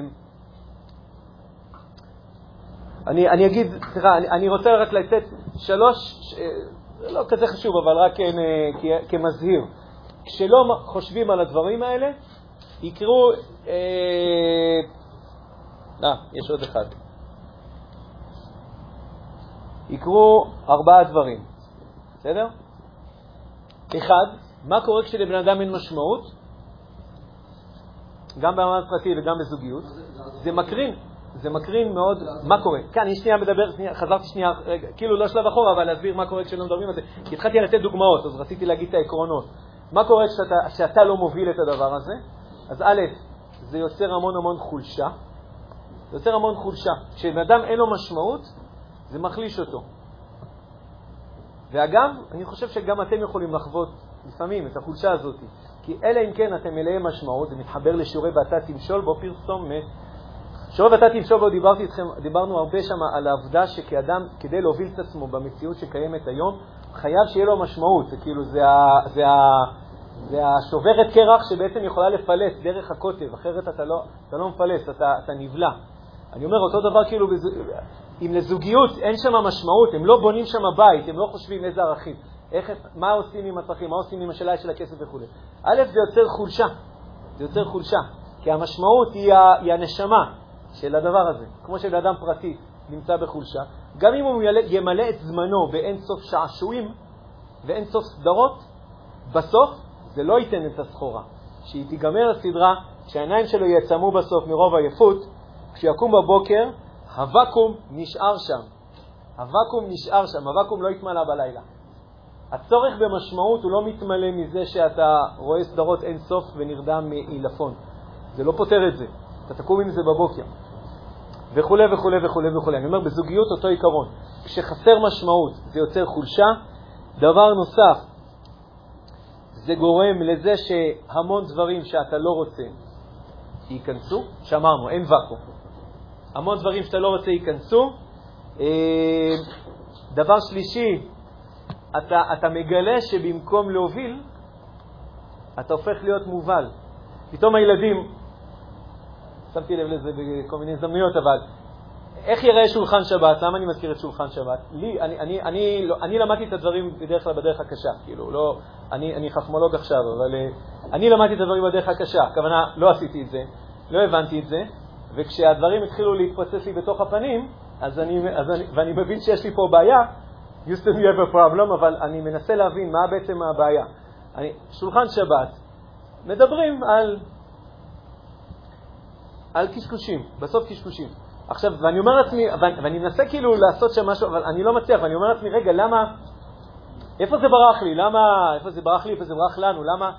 אני, אני אגיד, סליחה, אני, אני רוצה רק לתת שלוש, זה לא כזה חשוב, אבל רק כן, כמזהיר. כשלא חושבים על הדברים האלה, יקרו אה, אה, יש עוד אחד. יקרו ארבעה דברים, בסדר? אחד, מה קורה כשלבן אדם אין משמעות? גם במעמד פרטי וגם בזוגיות. זה מקרין, זה מקרין מאוד, מה קורה? כאן, אני שנייה מדבר, שנייה, חזרתי שנייה, רגע, כאילו לא שלב אחורה, אבל להסביר מה קורה כשלא מדברים על זה. כי התחלתי לתת דוגמאות, אז רציתי להגיד את העקרונות. מה קורה כשאתה, כשאתה לא מוביל את הדבר הזה? אז א', זה יוצר המון המון חולשה. זה יוצר המון חולשה. כשבן אדם אין לו משמעות, זה מחליש אותו. ואגב, אני חושב שגם אתם יכולים לחוות לפעמים את החולשה הזאת. כי אלא אם כן אתם מלאי משמעות, זה מתחבר לשיעורי ואתה תמשול בו פרסום שיעורי ואתה תמשול בו דיברתי איתכם, דיברנו הרבה שם על העובדה שכאדם, כדי להוביל את עצמו במציאות שקיימת היום, חייב שיהיה לו משמעות. זה כאילו, זה, ה, זה, ה, זה השוברת קרח שבעצם יכולה לפלס דרך הקוטב, אחרת אתה לא, אתה לא מפלס, אתה, אתה נבלע. אני אומר, אותו דבר כאילו, אם לזוגיות אין שם משמעות, הם לא בונים שם בית, הם לא חושבים איזה ערכים. איך, מה עושים עם הצרכים, מה עושים עם השאלה של הכסף וכו'. א', זה יוצר חולשה, זה יוצר חולשה, כי המשמעות היא, ה, היא הנשמה של הדבר הזה. כמו שבן פרטי נמצא בחולשה, גם אם הוא ימלא את זמנו באין סוף שעשועים ואין סוף סדרות, בסוף זה לא ייתן את הסחורה. כשהיא תיגמר הסדרה, כשהעיניים שלו יעצמו בסוף מרוב עייפות, כשיקום בבוקר, הוואקום נשאר שם. הוואקום נשאר שם, הוואקום לא יתמלא בלילה. הצורך במשמעות הוא לא מתמלא מזה שאתה רואה סדרות אין סוף ונרדם מעילפון. זה לא פותר את זה. אתה תקום עם זה בבוקר. וכו' וכו' וכו' וכו'. אני אומר, בזוגיות אותו עיקרון. כשחסר משמעות זה יוצר חולשה. דבר נוסף, זה גורם לזה שהמון דברים שאתה לא רוצה ייכנסו, שאמרנו, אין ואקום. המון דברים שאתה לא רוצה ייכנסו. אה, דבר שלישי, אתה, אתה מגלה שבמקום להוביל, אתה הופך להיות מובל. פתאום הילדים, שמתי לב לזה בכל מיני הזדמנויות, אבל איך ייראה שולחן שבת? למה אני מזכיר את שולחן שבת? לי, אני, אני, אני, לא, אני למדתי את הדברים בדרך כלל בדרך הקשה, כאילו, לא, אני, אני חכמולוג עכשיו, אבל uh, אני למדתי את הדברים בדרך הקשה, הכוונה, לא עשיתי את זה, לא הבנתי את זה, וכשהדברים התחילו להתפוצץ לי בתוך הפנים, אז אני, אז אני, ואני מבין שיש לי פה בעיה, used to have a problem, אבל אני מנסה להבין מה בעצם הבעיה. אני, שולחן שבת, מדברים על, על קשקושים, בסוף קשקושים. עכשיו, ואני אומר לעצמי, ואני מנסה כאילו לעשות שם משהו, אבל אני לא מצליח, ואני אומר לעצמי, רגע, למה, איפה זה ברח לי? למה, איפה זה ברח לי, איפה זה ברח לנו, למה?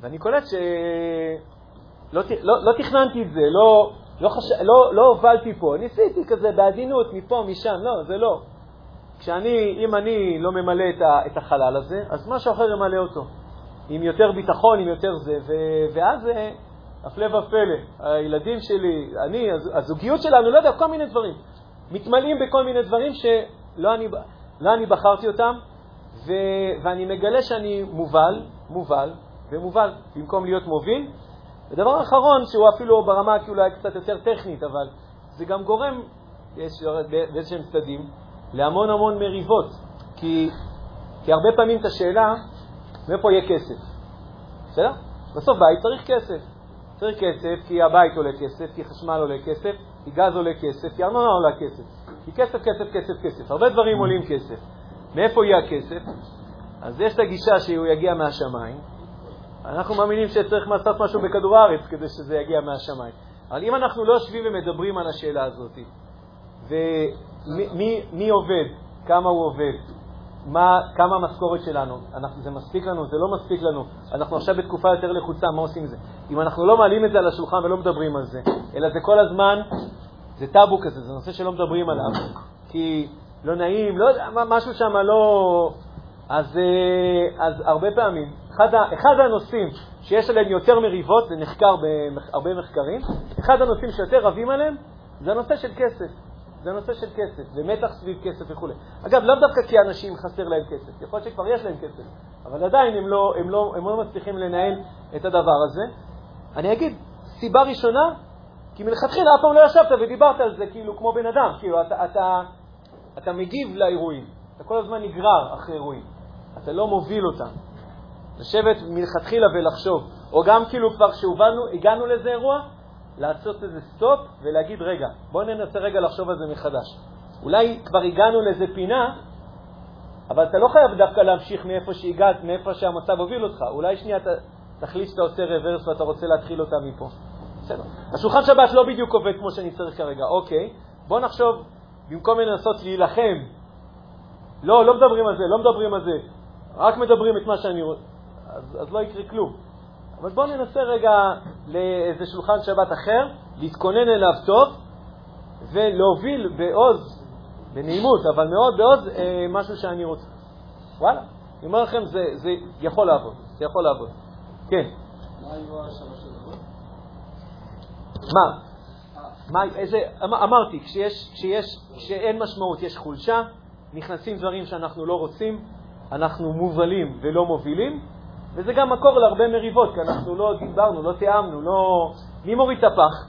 ואני קולט שלא לא, לא תכננתי את זה, לא, לא, חש... לא, לא הובלתי פה, ניסיתי כזה בעדינות, מפה, משם, לא, זה לא. כשאני, אם אני לא ממלא את, ה, את החלל הזה, אז משהו אחר ימלא אותו. עם יותר ביטחון, עם יותר זה, ו, ואז אה, הפלא ופלא, הילדים שלי, אני, הזוגיות שלנו, לא יודע, כל מיני דברים. מתמלאים בכל מיני דברים שלא אני, לא אני בחרתי אותם, ו, ואני מגלה שאני מובל, מובל ומובל, במקום להיות מוביל. ודבר אחרון, שהוא אפילו ברמה אולי קצת יותר טכנית, אבל זה גם גורם, יש באיזשהם צדדים, להמון המון מריבות. כי, כי הרבה פעמים את השאלה, מאיפה יהיה כסף? בסדר? בסוף בית צריך כסף. צריך כסף כי הבית עולה כסף, כי חשמל עולה כסף, כי גז עולה כסף, כי ארנונה עולה כסף. כי כסף, כסף, כסף, כסף. הרבה דברים עולים כסף. מאיפה יהיה הכסף? אז יש את הגישה שהוא יגיע מהשמיים. אנחנו מאמינים שצריך לעשות משהו בכדור הארץ כדי שזה יגיע מהשמיים. אבל אם אנחנו לא יושבים ומדברים על השאלה הזאת, ומי עובד, כמה הוא עובד, מה, כמה המשכורת שלנו, אנחנו, זה מספיק לנו, זה לא מספיק לנו, אנחנו עכשיו בתקופה יותר לחוצה, מה עושים עם זה? אם אנחנו לא מעלים את זה על השולחן ולא מדברים על זה, אלא זה כל הזמן, זה טאבו כזה, זה נושא שלא מדברים עליו, כי לא נעים, לא משהו שם לא... אז, אה, אז הרבה פעמים, אחד, אחד הנושאים שיש עליהם יותר מריבות, זה נחקר בהרבה מחקרים, אחד הנושאים שיותר רבים עליהם זה הנושא של כסף. זה נושא של כסף, ומתח סביב כסף וכו'. אגב, לאו דווקא כי אנשים חסר להם כסף, יכול להיות שכבר יש להם כסף, אבל עדיין הם לא, הם לא, הם לא מצליחים לנהל את הדבר הזה. אני אגיד, סיבה ראשונה, כי מלכתחילה אף פעם לא ישבת ודיברת על זה כאילו כמו בן אדם, כאילו אתה, אתה, אתה מגיב לאירועים, אתה כל הזמן נגרר אחרי אירועים, אתה לא מוביל אותם. לשבת מלכתחילה ולחשוב, או גם כאילו כבר כשהגענו לאיזה אירוע, לעשות איזה סטופ ולהגיד, רגע, בואו ננסה רגע לחשוב על זה מחדש. אולי כבר הגענו לאיזה פינה, אבל אתה לא חייב דווקא להמשיך מאיפה שהגעת, מאיפה שהמצב הוביל אותך. אולי שנייה אתה תחליט שאתה עושה רוורס ואתה רוצה להתחיל אותה מפה. בסדר. השולחן שבת לא בדיוק עובד כמו שאני צריך כרגע, אוקיי. בואו נחשוב, במקום לנסות להילחם, לא, לא מדברים על זה, לא מדברים על זה, רק מדברים את מה שאני רוצה, אז, אז לא יקרה כלום. אבל בואו ננסה רגע לאיזה שולחן שבת אחר, להתכונן אליו טוב ולהוביל בעוז, בנעימות, אבל מאוד בעוז, אה, משהו שאני רוצה. וואלה, אני אומר לכם, זה, זה יכול לעבוד, זה יכול לעבוד. כן. מה היו השלוש הדקות? מה? מה, איזה, אמ- אמרתי, כשיש, כשיש, כשאין משמעות יש חולשה, נכנסים דברים שאנחנו לא רוצים, אנחנו מובלים ולא מובילים, וזה גם מקור להרבה מריבות, כי אנחנו לא דיברנו, לא תיאמנו, לא... מי מוריד את הפח?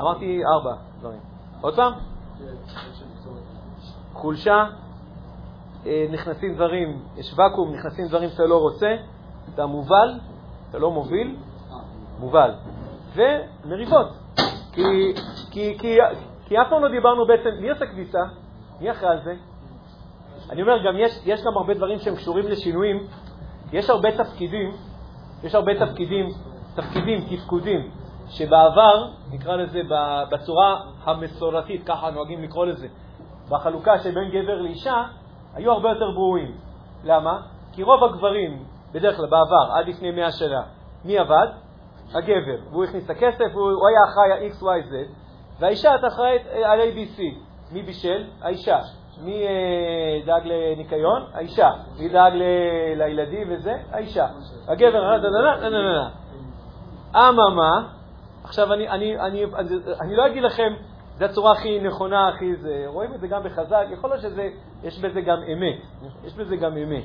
אמרתי ארבע דברים. עוד פעם? חולשה, אה, נכנסים דברים, יש ואקום, נכנסים דברים שאתה לא רוצה, אתה מובל, אתה לא מוביל, מובל. ומריבות. כי, כי, כי, כי אף פעם לא דיברנו בעצם, מי עושה כביסה? מי אחראי על זה? אני אומר, גם יש, יש גם הרבה דברים שהם קשורים לשינויים. יש הרבה תפקידים, יש הרבה תפקידים, תפקידים, תפקודים, שבעבר, נקרא לזה בצורה המסורתית, ככה נוהגים לקרוא לזה, בחלוקה שבין גבר לאישה, היו הרבה יותר ברורים. למה? כי רוב הגברים, בדרך כלל בעבר, עד לפני 100 שנה, מי עבד? הגבר. והוא הכניס את הכסף, הוא, הוא היה אחראי על x, y, z, והאישה הייתה אחראית אה, על ABC. מי בישל? האישה. מי אה, דאג לניקיון? האישה. מי דאג לילדים וזה? האישה. הגבר, אה. אממה, עכשיו אני, אני, אני, אני, אני לא אגיד לכם, זו הצורה הכי נכונה, הכי זה, רואים את זה גם בחז"ל, יכול להיות שיש בזה גם אמת, יש בזה גם אמת.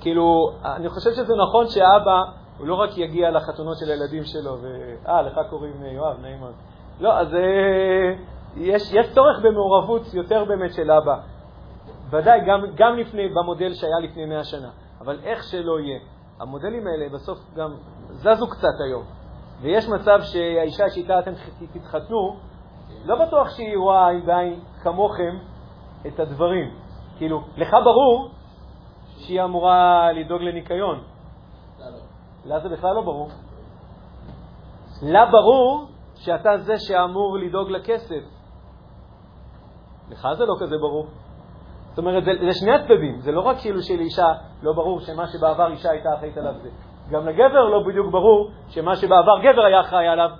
כאילו, אני חושב שזה נכון שאבא, הוא לא רק יגיע לחתונות של הילדים שלו, ו... אה, לך קוראים יואב, נעים מאוד. לא, אז אה, יש, יש צורך במעורבות יותר באמת של אבא. ודאי, גם, גם לפני, במודל שהיה לפני 100 שנה. אבל איך שלא יהיה, המודלים האלה בסוף גם זזו קצת היום. ויש מצב שהאישה שאיתה אתם תתחתנו, לא בטוח שהיא רואה עין בעין כמוכם את הדברים. כאילו, לך ברור שהיא אמורה לדאוג לניקיון. לה זה בכלל לא ברור. לה ברור שאתה זה שאמור לדאוג לכסף. לך זה לא כזה ברור. זאת אומרת, זה, זה שני הצדדים, זה לא רק כאילו שלאישה לא ברור שמה שבעבר אישה הייתה אחראית עליו זה. גם לגבר לא בדיוק ברור שמה שבעבר גבר היה אחראי עליו,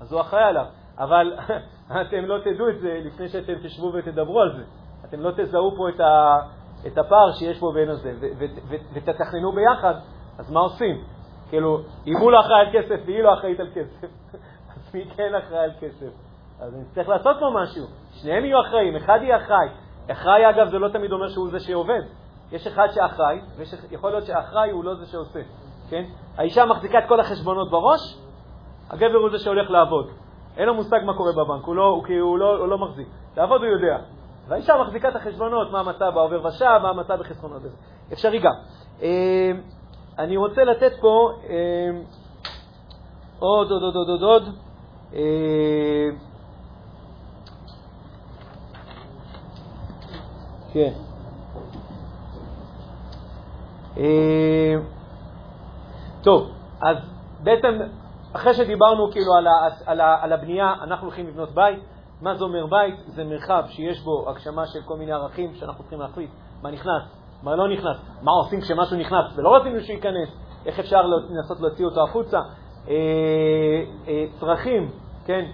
אז הוא אחראי עליו. אבל *laughs* אתם לא תדעו את זה לפני שאתם תשבו ותדברו על זה. אתם לא תזהו פה את, ה, את הפער שיש פה בין הזה, ותתכננו ביחד, אז מה עושים? כאילו, אם הוא לא אחראי על כסף והיא לא אחראית על כסף, *laughs* אז מי כן אחראי על כסף? אז נצטרך לעשות פה משהו. שניהם יהיו אחראים, אחד יהיה אחראי. אחראי, אגב, זה לא תמיד אומר שהוא זה שעובד. יש אחד שאחראי, ויכול להיות שאחראי הוא לא זה שעושה, כן? האישה מחזיקה את כל החשבונות בראש, הגבר הוא זה שהולך לעבוד. אין לו מושג מה קורה בבנק, הוא לא, כי הוא לא, הוא לא מחזיק. לעבוד הוא יודע. והאישה מחזיקה את החשבונות, מה המצב בעובר ושב, מה המצב בחסכונות. אפשרי גם. אה, אני רוצה לתת פה אה, עוד, עוד, עוד, עוד, עוד. אה, כן. אה, טוב, אז בעצם אחרי שדיברנו כאילו על, ה, על, ה, על הבנייה, אנחנו הולכים לבנות בית. מה זה אומר בית? זה מרחב שיש בו הגשמה של כל מיני ערכים שאנחנו צריכים להחליט מה נכנס, מה לא נכנס, מה עושים כשמשהו נכנס ולא רצינו שייכנס, איך אפשר לנסות להוציא אותו החוצה. אה, אה, צרכים, כן,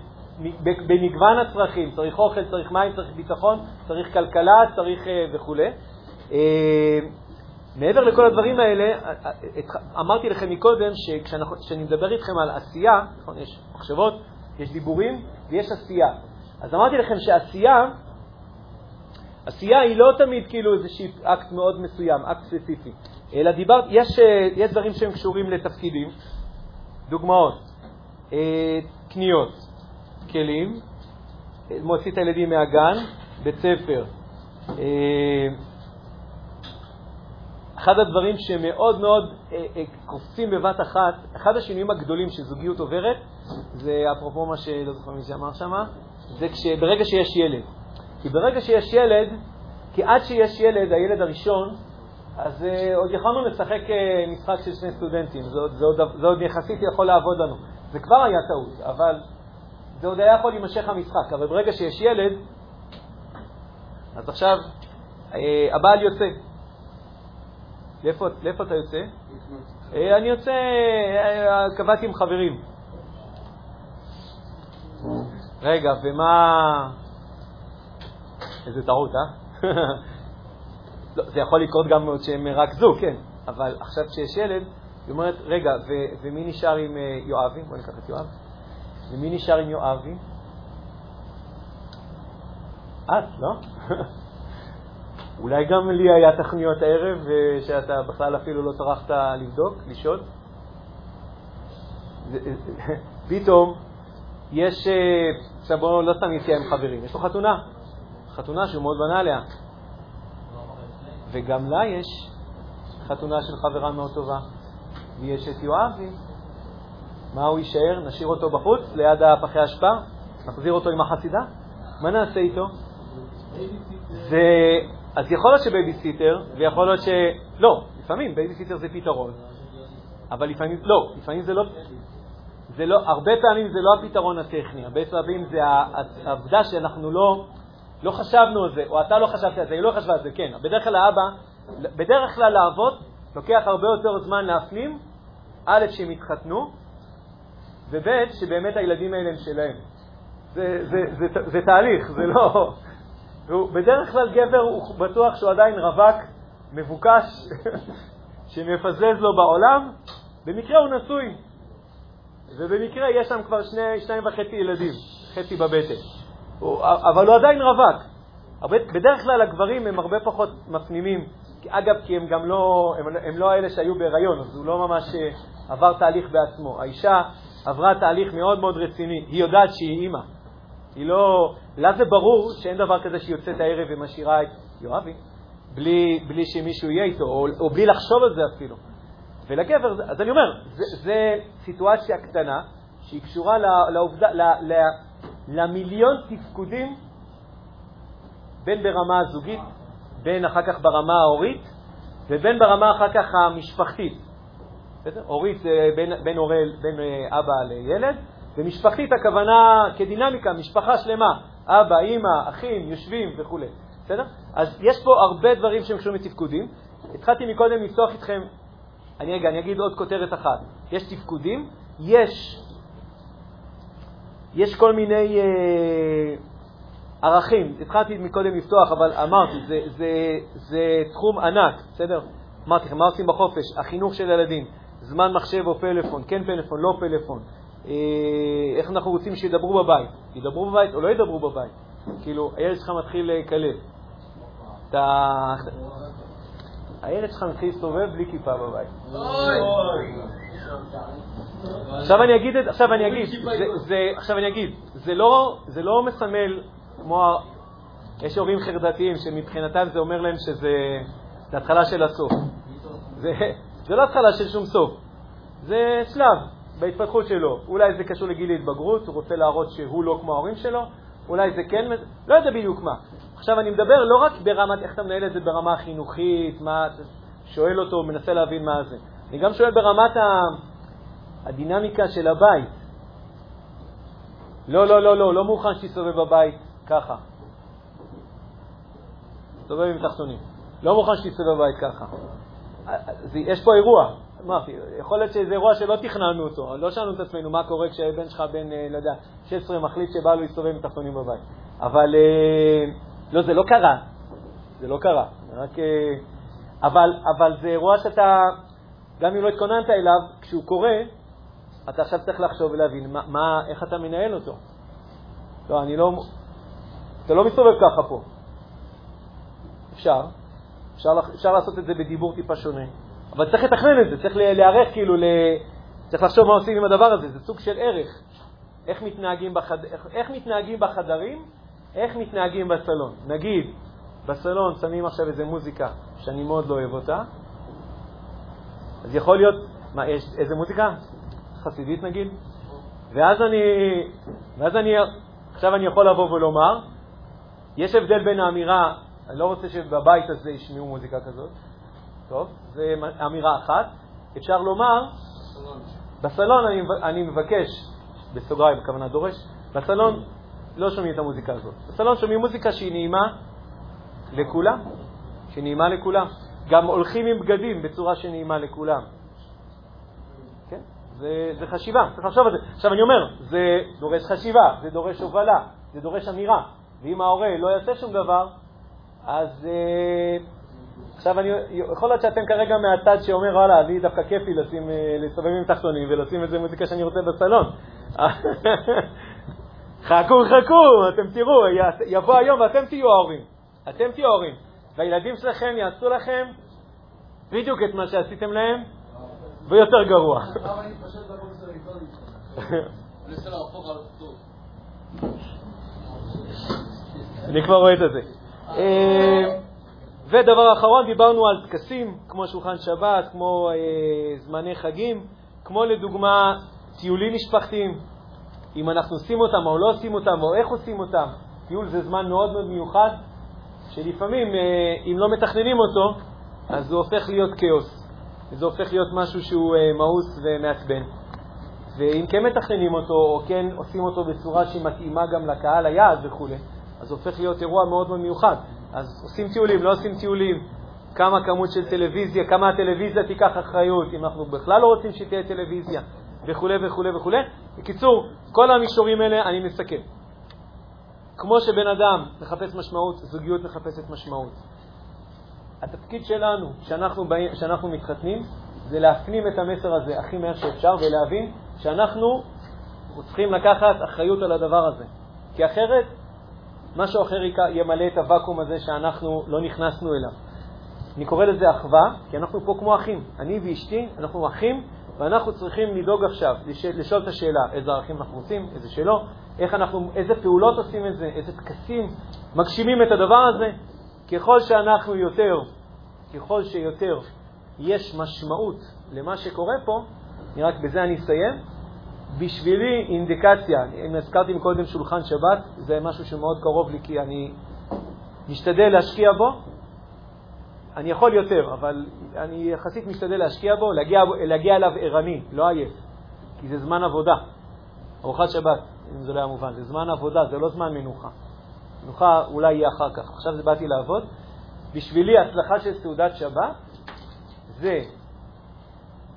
במגוון הצרכים, צריך אוכל, צריך מים, צריך ביטחון, צריך כלכלה, צריך אה, וכו'. אה, מעבר לכל הדברים האלה, אמרתי לכם מקודם שכשאני מדבר איתכם על עשייה, נכון, יש מחשבות, יש דיבורים ויש עשייה. אז אמרתי לכם שעשייה, עשייה היא לא תמיד כאילו איזשהו אקט מאוד מסוים, אקט ספציפי, אלא דיברת, יש, יש דברים שהם קשורים לתפקידים, דוגמאות, קניות, כלים, מוציא את הילדים מהגן, בית ספר. אחד הדברים שמאוד מאוד אה, אה, קופצים בבת אחת, אחד השינויים הגדולים שזוגיות עוברת, זה אפרופו מה שלא זוכר מי שאמר שם, זה ברגע שיש ילד. כי ברגע שיש ילד, כי עד שיש ילד, הילד הראשון, אז אה, עוד יכולנו לשחק אה, משחק של שני סטודנטים, זה עוד, זה, עוד, זה עוד יחסית יכול לעבוד לנו. זה כבר היה טעות, אבל זה עוד היה יכול להימשך המשחק. אבל ברגע שיש ילד, אז עכשיו אה, הבעל יוצא. לאיפה, לאיפה אתה יוצא? אה, אני יוצא, אה, קבעתי עם חברים. רגע, ומה... איזה טעות, אה? *laughs* לא, זה יכול לקרות גם עוד שהם רכזו, כן, אבל עכשיו כשיש ילד, היא אומרת, רגע, ו- ומי נשאר עם יואבי? בוא ניקח את יואב. ומי נשאר עם יואבי? את, לא? *laughs* אולי גם לי היה תכניות הערב, ושאתה בכלל אפילו לא טרחת לבדוק, לשאול? *laughs* פתאום יש, אה, עכשיו בואו לא סתם יציאה עם חברים, יש לו חתונה, חתונה שהוא מאוד בנה עליה, וגם לה יש חתונה של חברה מאוד טובה, ויש את יואבי. מה הוא יישאר? נשאיר אותו בחוץ, ליד הפחי אשפה? נחזיר אותו עם החסידה? מה נעשה איתו? זה... אז יכול להיות שבייביסיטר, ויכול להיות ש... לא, לפעמים בייביסיטר זה פתרון, אבל לפעמים, לא, לפעמים זה לא... זה לא, הרבה פעמים זה לא הפתרון הטכני, הרבה פעמים זה העובדה שאנחנו לא, לא חשבנו על זה, או אתה לא חשבת על זה, היא לא חשבה על זה, כן. בדרך כלל האבא, בדרך כלל לאבות לוקח הרבה יותר זמן להפנים, א', שהם התחתנו, וב', שבאמת הילדים האלה הם שלהם. זה, זה, זה, זה, זה תהליך, זה לא... בדרך כלל גבר הוא בטוח שהוא עדיין רווק, מבוקש, *laughs* שמפזז לו בעולם, במקרה הוא נשוי, ובמקרה יש שם כבר שני, שניים וחצי ילדים, חצי בבטן. אבל הוא עדיין רווק. בדרך כלל הגברים הם הרבה פחות מפנימים, אגב, כי הם גם לא, הם, הם לא האלה שהיו בהיריון, אז הוא לא ממש אה, עבר תהליך בעצמו. האישה עברה תהליך מאוד מאוד רציני, היא יודעת שהיא אימא. היא לא... לה זה ברור שאין דבר כזה שהיא יוצאת הערב ומשאירה את יואבי, בלי, בלי שמישהו יהיה איתו, או, או בלי לחשוב על זה אפילו. ולגבר, אז אני אומר, זו סיטואציה קטנה שהיא קשורה לעובדה, ל, ל, למיליון תפקודים, בין ברמה הזוגית, בין אחר כך ברמה ההורית, ובין ברמה אחר כך המשפחתית. בסדר? הורית זה בין, בין, הורה, בין אה, אבא לילד, ומשפחתית הכוונה כדינמיקה, משפחה שלמה, אבא, אימא, אחים, יושבים וכו'. בסדר? אז יש פה הרבה דברים שהם קשורים לתפקודים. התחלתי מקודם לפתוח איתכם, אני רגע, אני אגיד עוד כותרת אחת. יש תפקודים, יש, יש כל מיני אה, ערכים. התחלתי מקודם לפתוח, אבל אמרתי, זה, זה, זה תחום ענק, בסדר? אמרתי לכם, מה עושים בחופש? החינוך של ילדים, זמן מחשב או פלאפון, כן פלאפון, לא פלאפון. אה, איך אנחנו רוצים שידברו בבית? ידברו בבית או לא ידברו בבית? כאילו, הילד שלך מתחיל לקלל. אתה... הילד שלך מתחיל להסתובב בלי כיפה בבית. עכשיו אני אגיד, עכשיו אני אגיד, עכשיו אני אגיד, זה לא, זה לא מסמל כמו, יש הורים חרדתיים שמבחינתם זה אומר להם שזה התחלה של הסוף. זה, לא התחלה של שום סוף, זה שלב. בהתפתחות שלו. אולי זה קשור לגיל ההתבגרות, הוא רוצה להראות שהוא לא כמו ההורים שלו, אולי זה כן, לא יודע בדיוק מה. עכשיו, אני מדבר לא רק ברמת איך אתה מנהל את זה ברמה החינוכית, מה, שואל אותו, מנסה להבין מה זה. אני גם שואל ברמת ה... הדינמיקה של הבית. לא, לא, לא, לא, לא מוכן שתסתובב בבית ככה. תסתובב עם תחתונים. לא מוכן שתסתובב בבית ככה. יש פה אירוע, אמרתי, יכול להיות שזה אירוע שלא תכננו אותו, לא שאלנו את עצמנו מה קורה כשהבן שלך בן, אה, לא יודע, 16 מחליט שבא לו להסתובב עם תחתונים בבית. אבל אה, לא, זה לא קרה. זה לא קרה. רק, אה, אבל, אבל זה אירוע שאתה, גם אם לא התכוננת אליו, כשהוא קורה, אתה עכשיו צריך לחשוב ולהבין מה, מה, איך אתה מנהל אותו. לא, אני לא... אתה לא מסתובב ככה פה. אפשר. אפשר, אפשר לעשות את זה בדיבור טיפה שונה. אבל צריך לתכנן את זה, צריך להיערך כאילו, ל... צריך לחשוב מה עושים עם הדבר הזה, זה סוג של ערך. איך מתנהגים, בחד... איך, איך מתנהגים בחדרים, איך מתנהגים בסלון. נגיד, בסלון שמים עכשיו איזה מוזיקה שאני מאוד לא אוהב אותה, אז יכול להיות, מה, יש איזה מוזיקה? חסידית נגיד? ואז אני, ואז אני, עכשיו אני יכול לבוא ולומר, יש הבדל בין האמירה, אני לא רוצה שבבית הזה ישמעו מוזיקה כזאת, טוב, זו אמירה אחת. אפשר לומר, בסלון אני, אני מבקש, בסוגריים, בכוונה דורש, בסלון לא שומעים את המוזיקה הזאת. בסלון שומעים מוזיקה שהיא נעימה לכולם, שהיא נעימה לכולם. גם הולכים עם בגדים בצורה שנעימה לכולם. כן? זה, זה חשיבה, צריך לחשוב על זה. עכשיו אני אומר, זה דורש חשיבה, זה דורש הובלה, זה דורש אמירה. ואם ההורה לא יעשה שום דבר, אז אה, עכשיו אני, יכול להיות שאתם כרגע מהצד שאומר, וואלה, לי דווקא כיף לי לשים, אה, לסובב עם תחתונים ולשים איזה מוזיקה שאני רוצה בסלון. *laughs* חכו, חכו, אתם תראו, יבוא היום ואתם תהיו ההורים. אתם תהיו ההורים. והילדים שלכם יעשו לכם בדיוק את מה שעשיתם להם, ויותר גרוע. *laughs* אני כבר רואה את זה. אה, ודבר אחרון, דיברנו על טקסים, כמו שולחן שבת, כמו אה, זמני חגים, כמו לדוגמה טיולים משפחתיים, אם אנחנו עושים אותם או לא עושים אותם, או איך עושים אותם. טיול זה זמן מאוד מאוד מיוחד, שלפעמים, אה, אם לא מתכננים אותו, אז הוא הופך להיות כאוס. זה הופך להיות משהו שהוא אה, מאוס ומעצבן. ואם כן מתכננים אותו, או כן עושים אותו בצורה שהיא מתאימה גם לקהל היעד וכו', אז הופך להיות אירוע מאוד מאוד מיוחד. אז עושים טיולים, לא עושים טיולים, כמה כמות של טלוויזיה, כמה הטלוויזיה תיקח אחריות, אם אנחנו בכלל לא רוצים שתהיה טלוויזיה, וכו' וכו' וכו'. בקיצור, כל המישורים האלה אני מסכם. כמו שבן אדם מחפש משמעות, זוגיות מחפשת משמעות. התפקיד שלנו, כשאנחנו, באים, כשאנחנו מתחתנים, זה להפנים את המסר הזה הכי מהר שאפשר ולהבין שאנחנו צריכים לקחת אחריות על הדבר הזה. כי אחרת, משהו אחר ימלא את הוואקום הזה שאנחנו לא נכנסנו אליו. אני קורא לזה אחווה, כי אנחנו פה כמו אחים. אני ואשתי, אנחנו אחים, ואנחנו צריכים לדאוג עכשיו, לשאול את השאלה איזה ערכים אנחנו רוצים, איזה שלא, איך אנחנו, איזה פעולות עושים את זה, איזה טקסים מגשימים את הדבר הזה. ככל שאנחנו יותר, ככל שיותר יש משמעות למה שקורה פה, אני רק בזה אני אסיים. בשבילי אינדיקציה, אם הזכרתי קודם שולחן שבת, זה משהו שמאוד קרוב לי כי אני משתדל להשקיע בו. אני יכול יותר, אבל אני יחסית משתדל להשקיע בו, להגיע, להגיע אליו ערני, לא עייף, כי זה זמן עבודה. ארוחת שבת, אם זה לא היה מובן, זה זמן עבודה, זה לא זמן מנוחה. מנוחה אולי יהיה אחר כך. עכשיו באתי לעבוד. בשבילי הצלחה של סעודת שבת זה,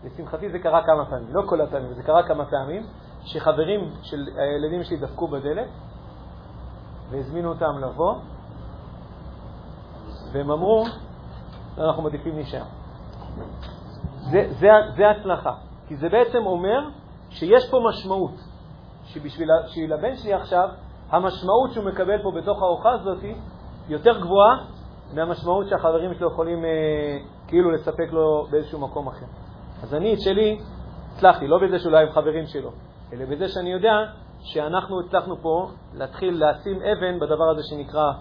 לשמחתי זה קרה כמה פעמים, לא כל הפעמים, זה קרה כמה פעמים, שחברים של הילדים שלי דפקו בדלת והזמינו אותם לבוא, והם אמרו, אנחנו מעדיפים להישאר. זה, זה, זה הצלחה, כי זה בעצם אומר שיש פה משמעות, שבשביל הבן שלי עכשיו, המשמעות שהוא מקבל פה בתוך הארוחה הזאת יותר גבוהה מהמשמעות שהחברים שלו יכולים אה, כאילו לספק לו באיזשהו מקום אחר. אז אני את שלי הצלחתי, לא בזה שאולי הם חברים שלו, אלא בזה שאני יודע שאנחנו הצלחנו פה להתחיל לשים אבן בדבר הזה שנקרא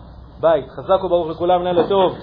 בית. חזק וברוך לכולם, לילה טוב.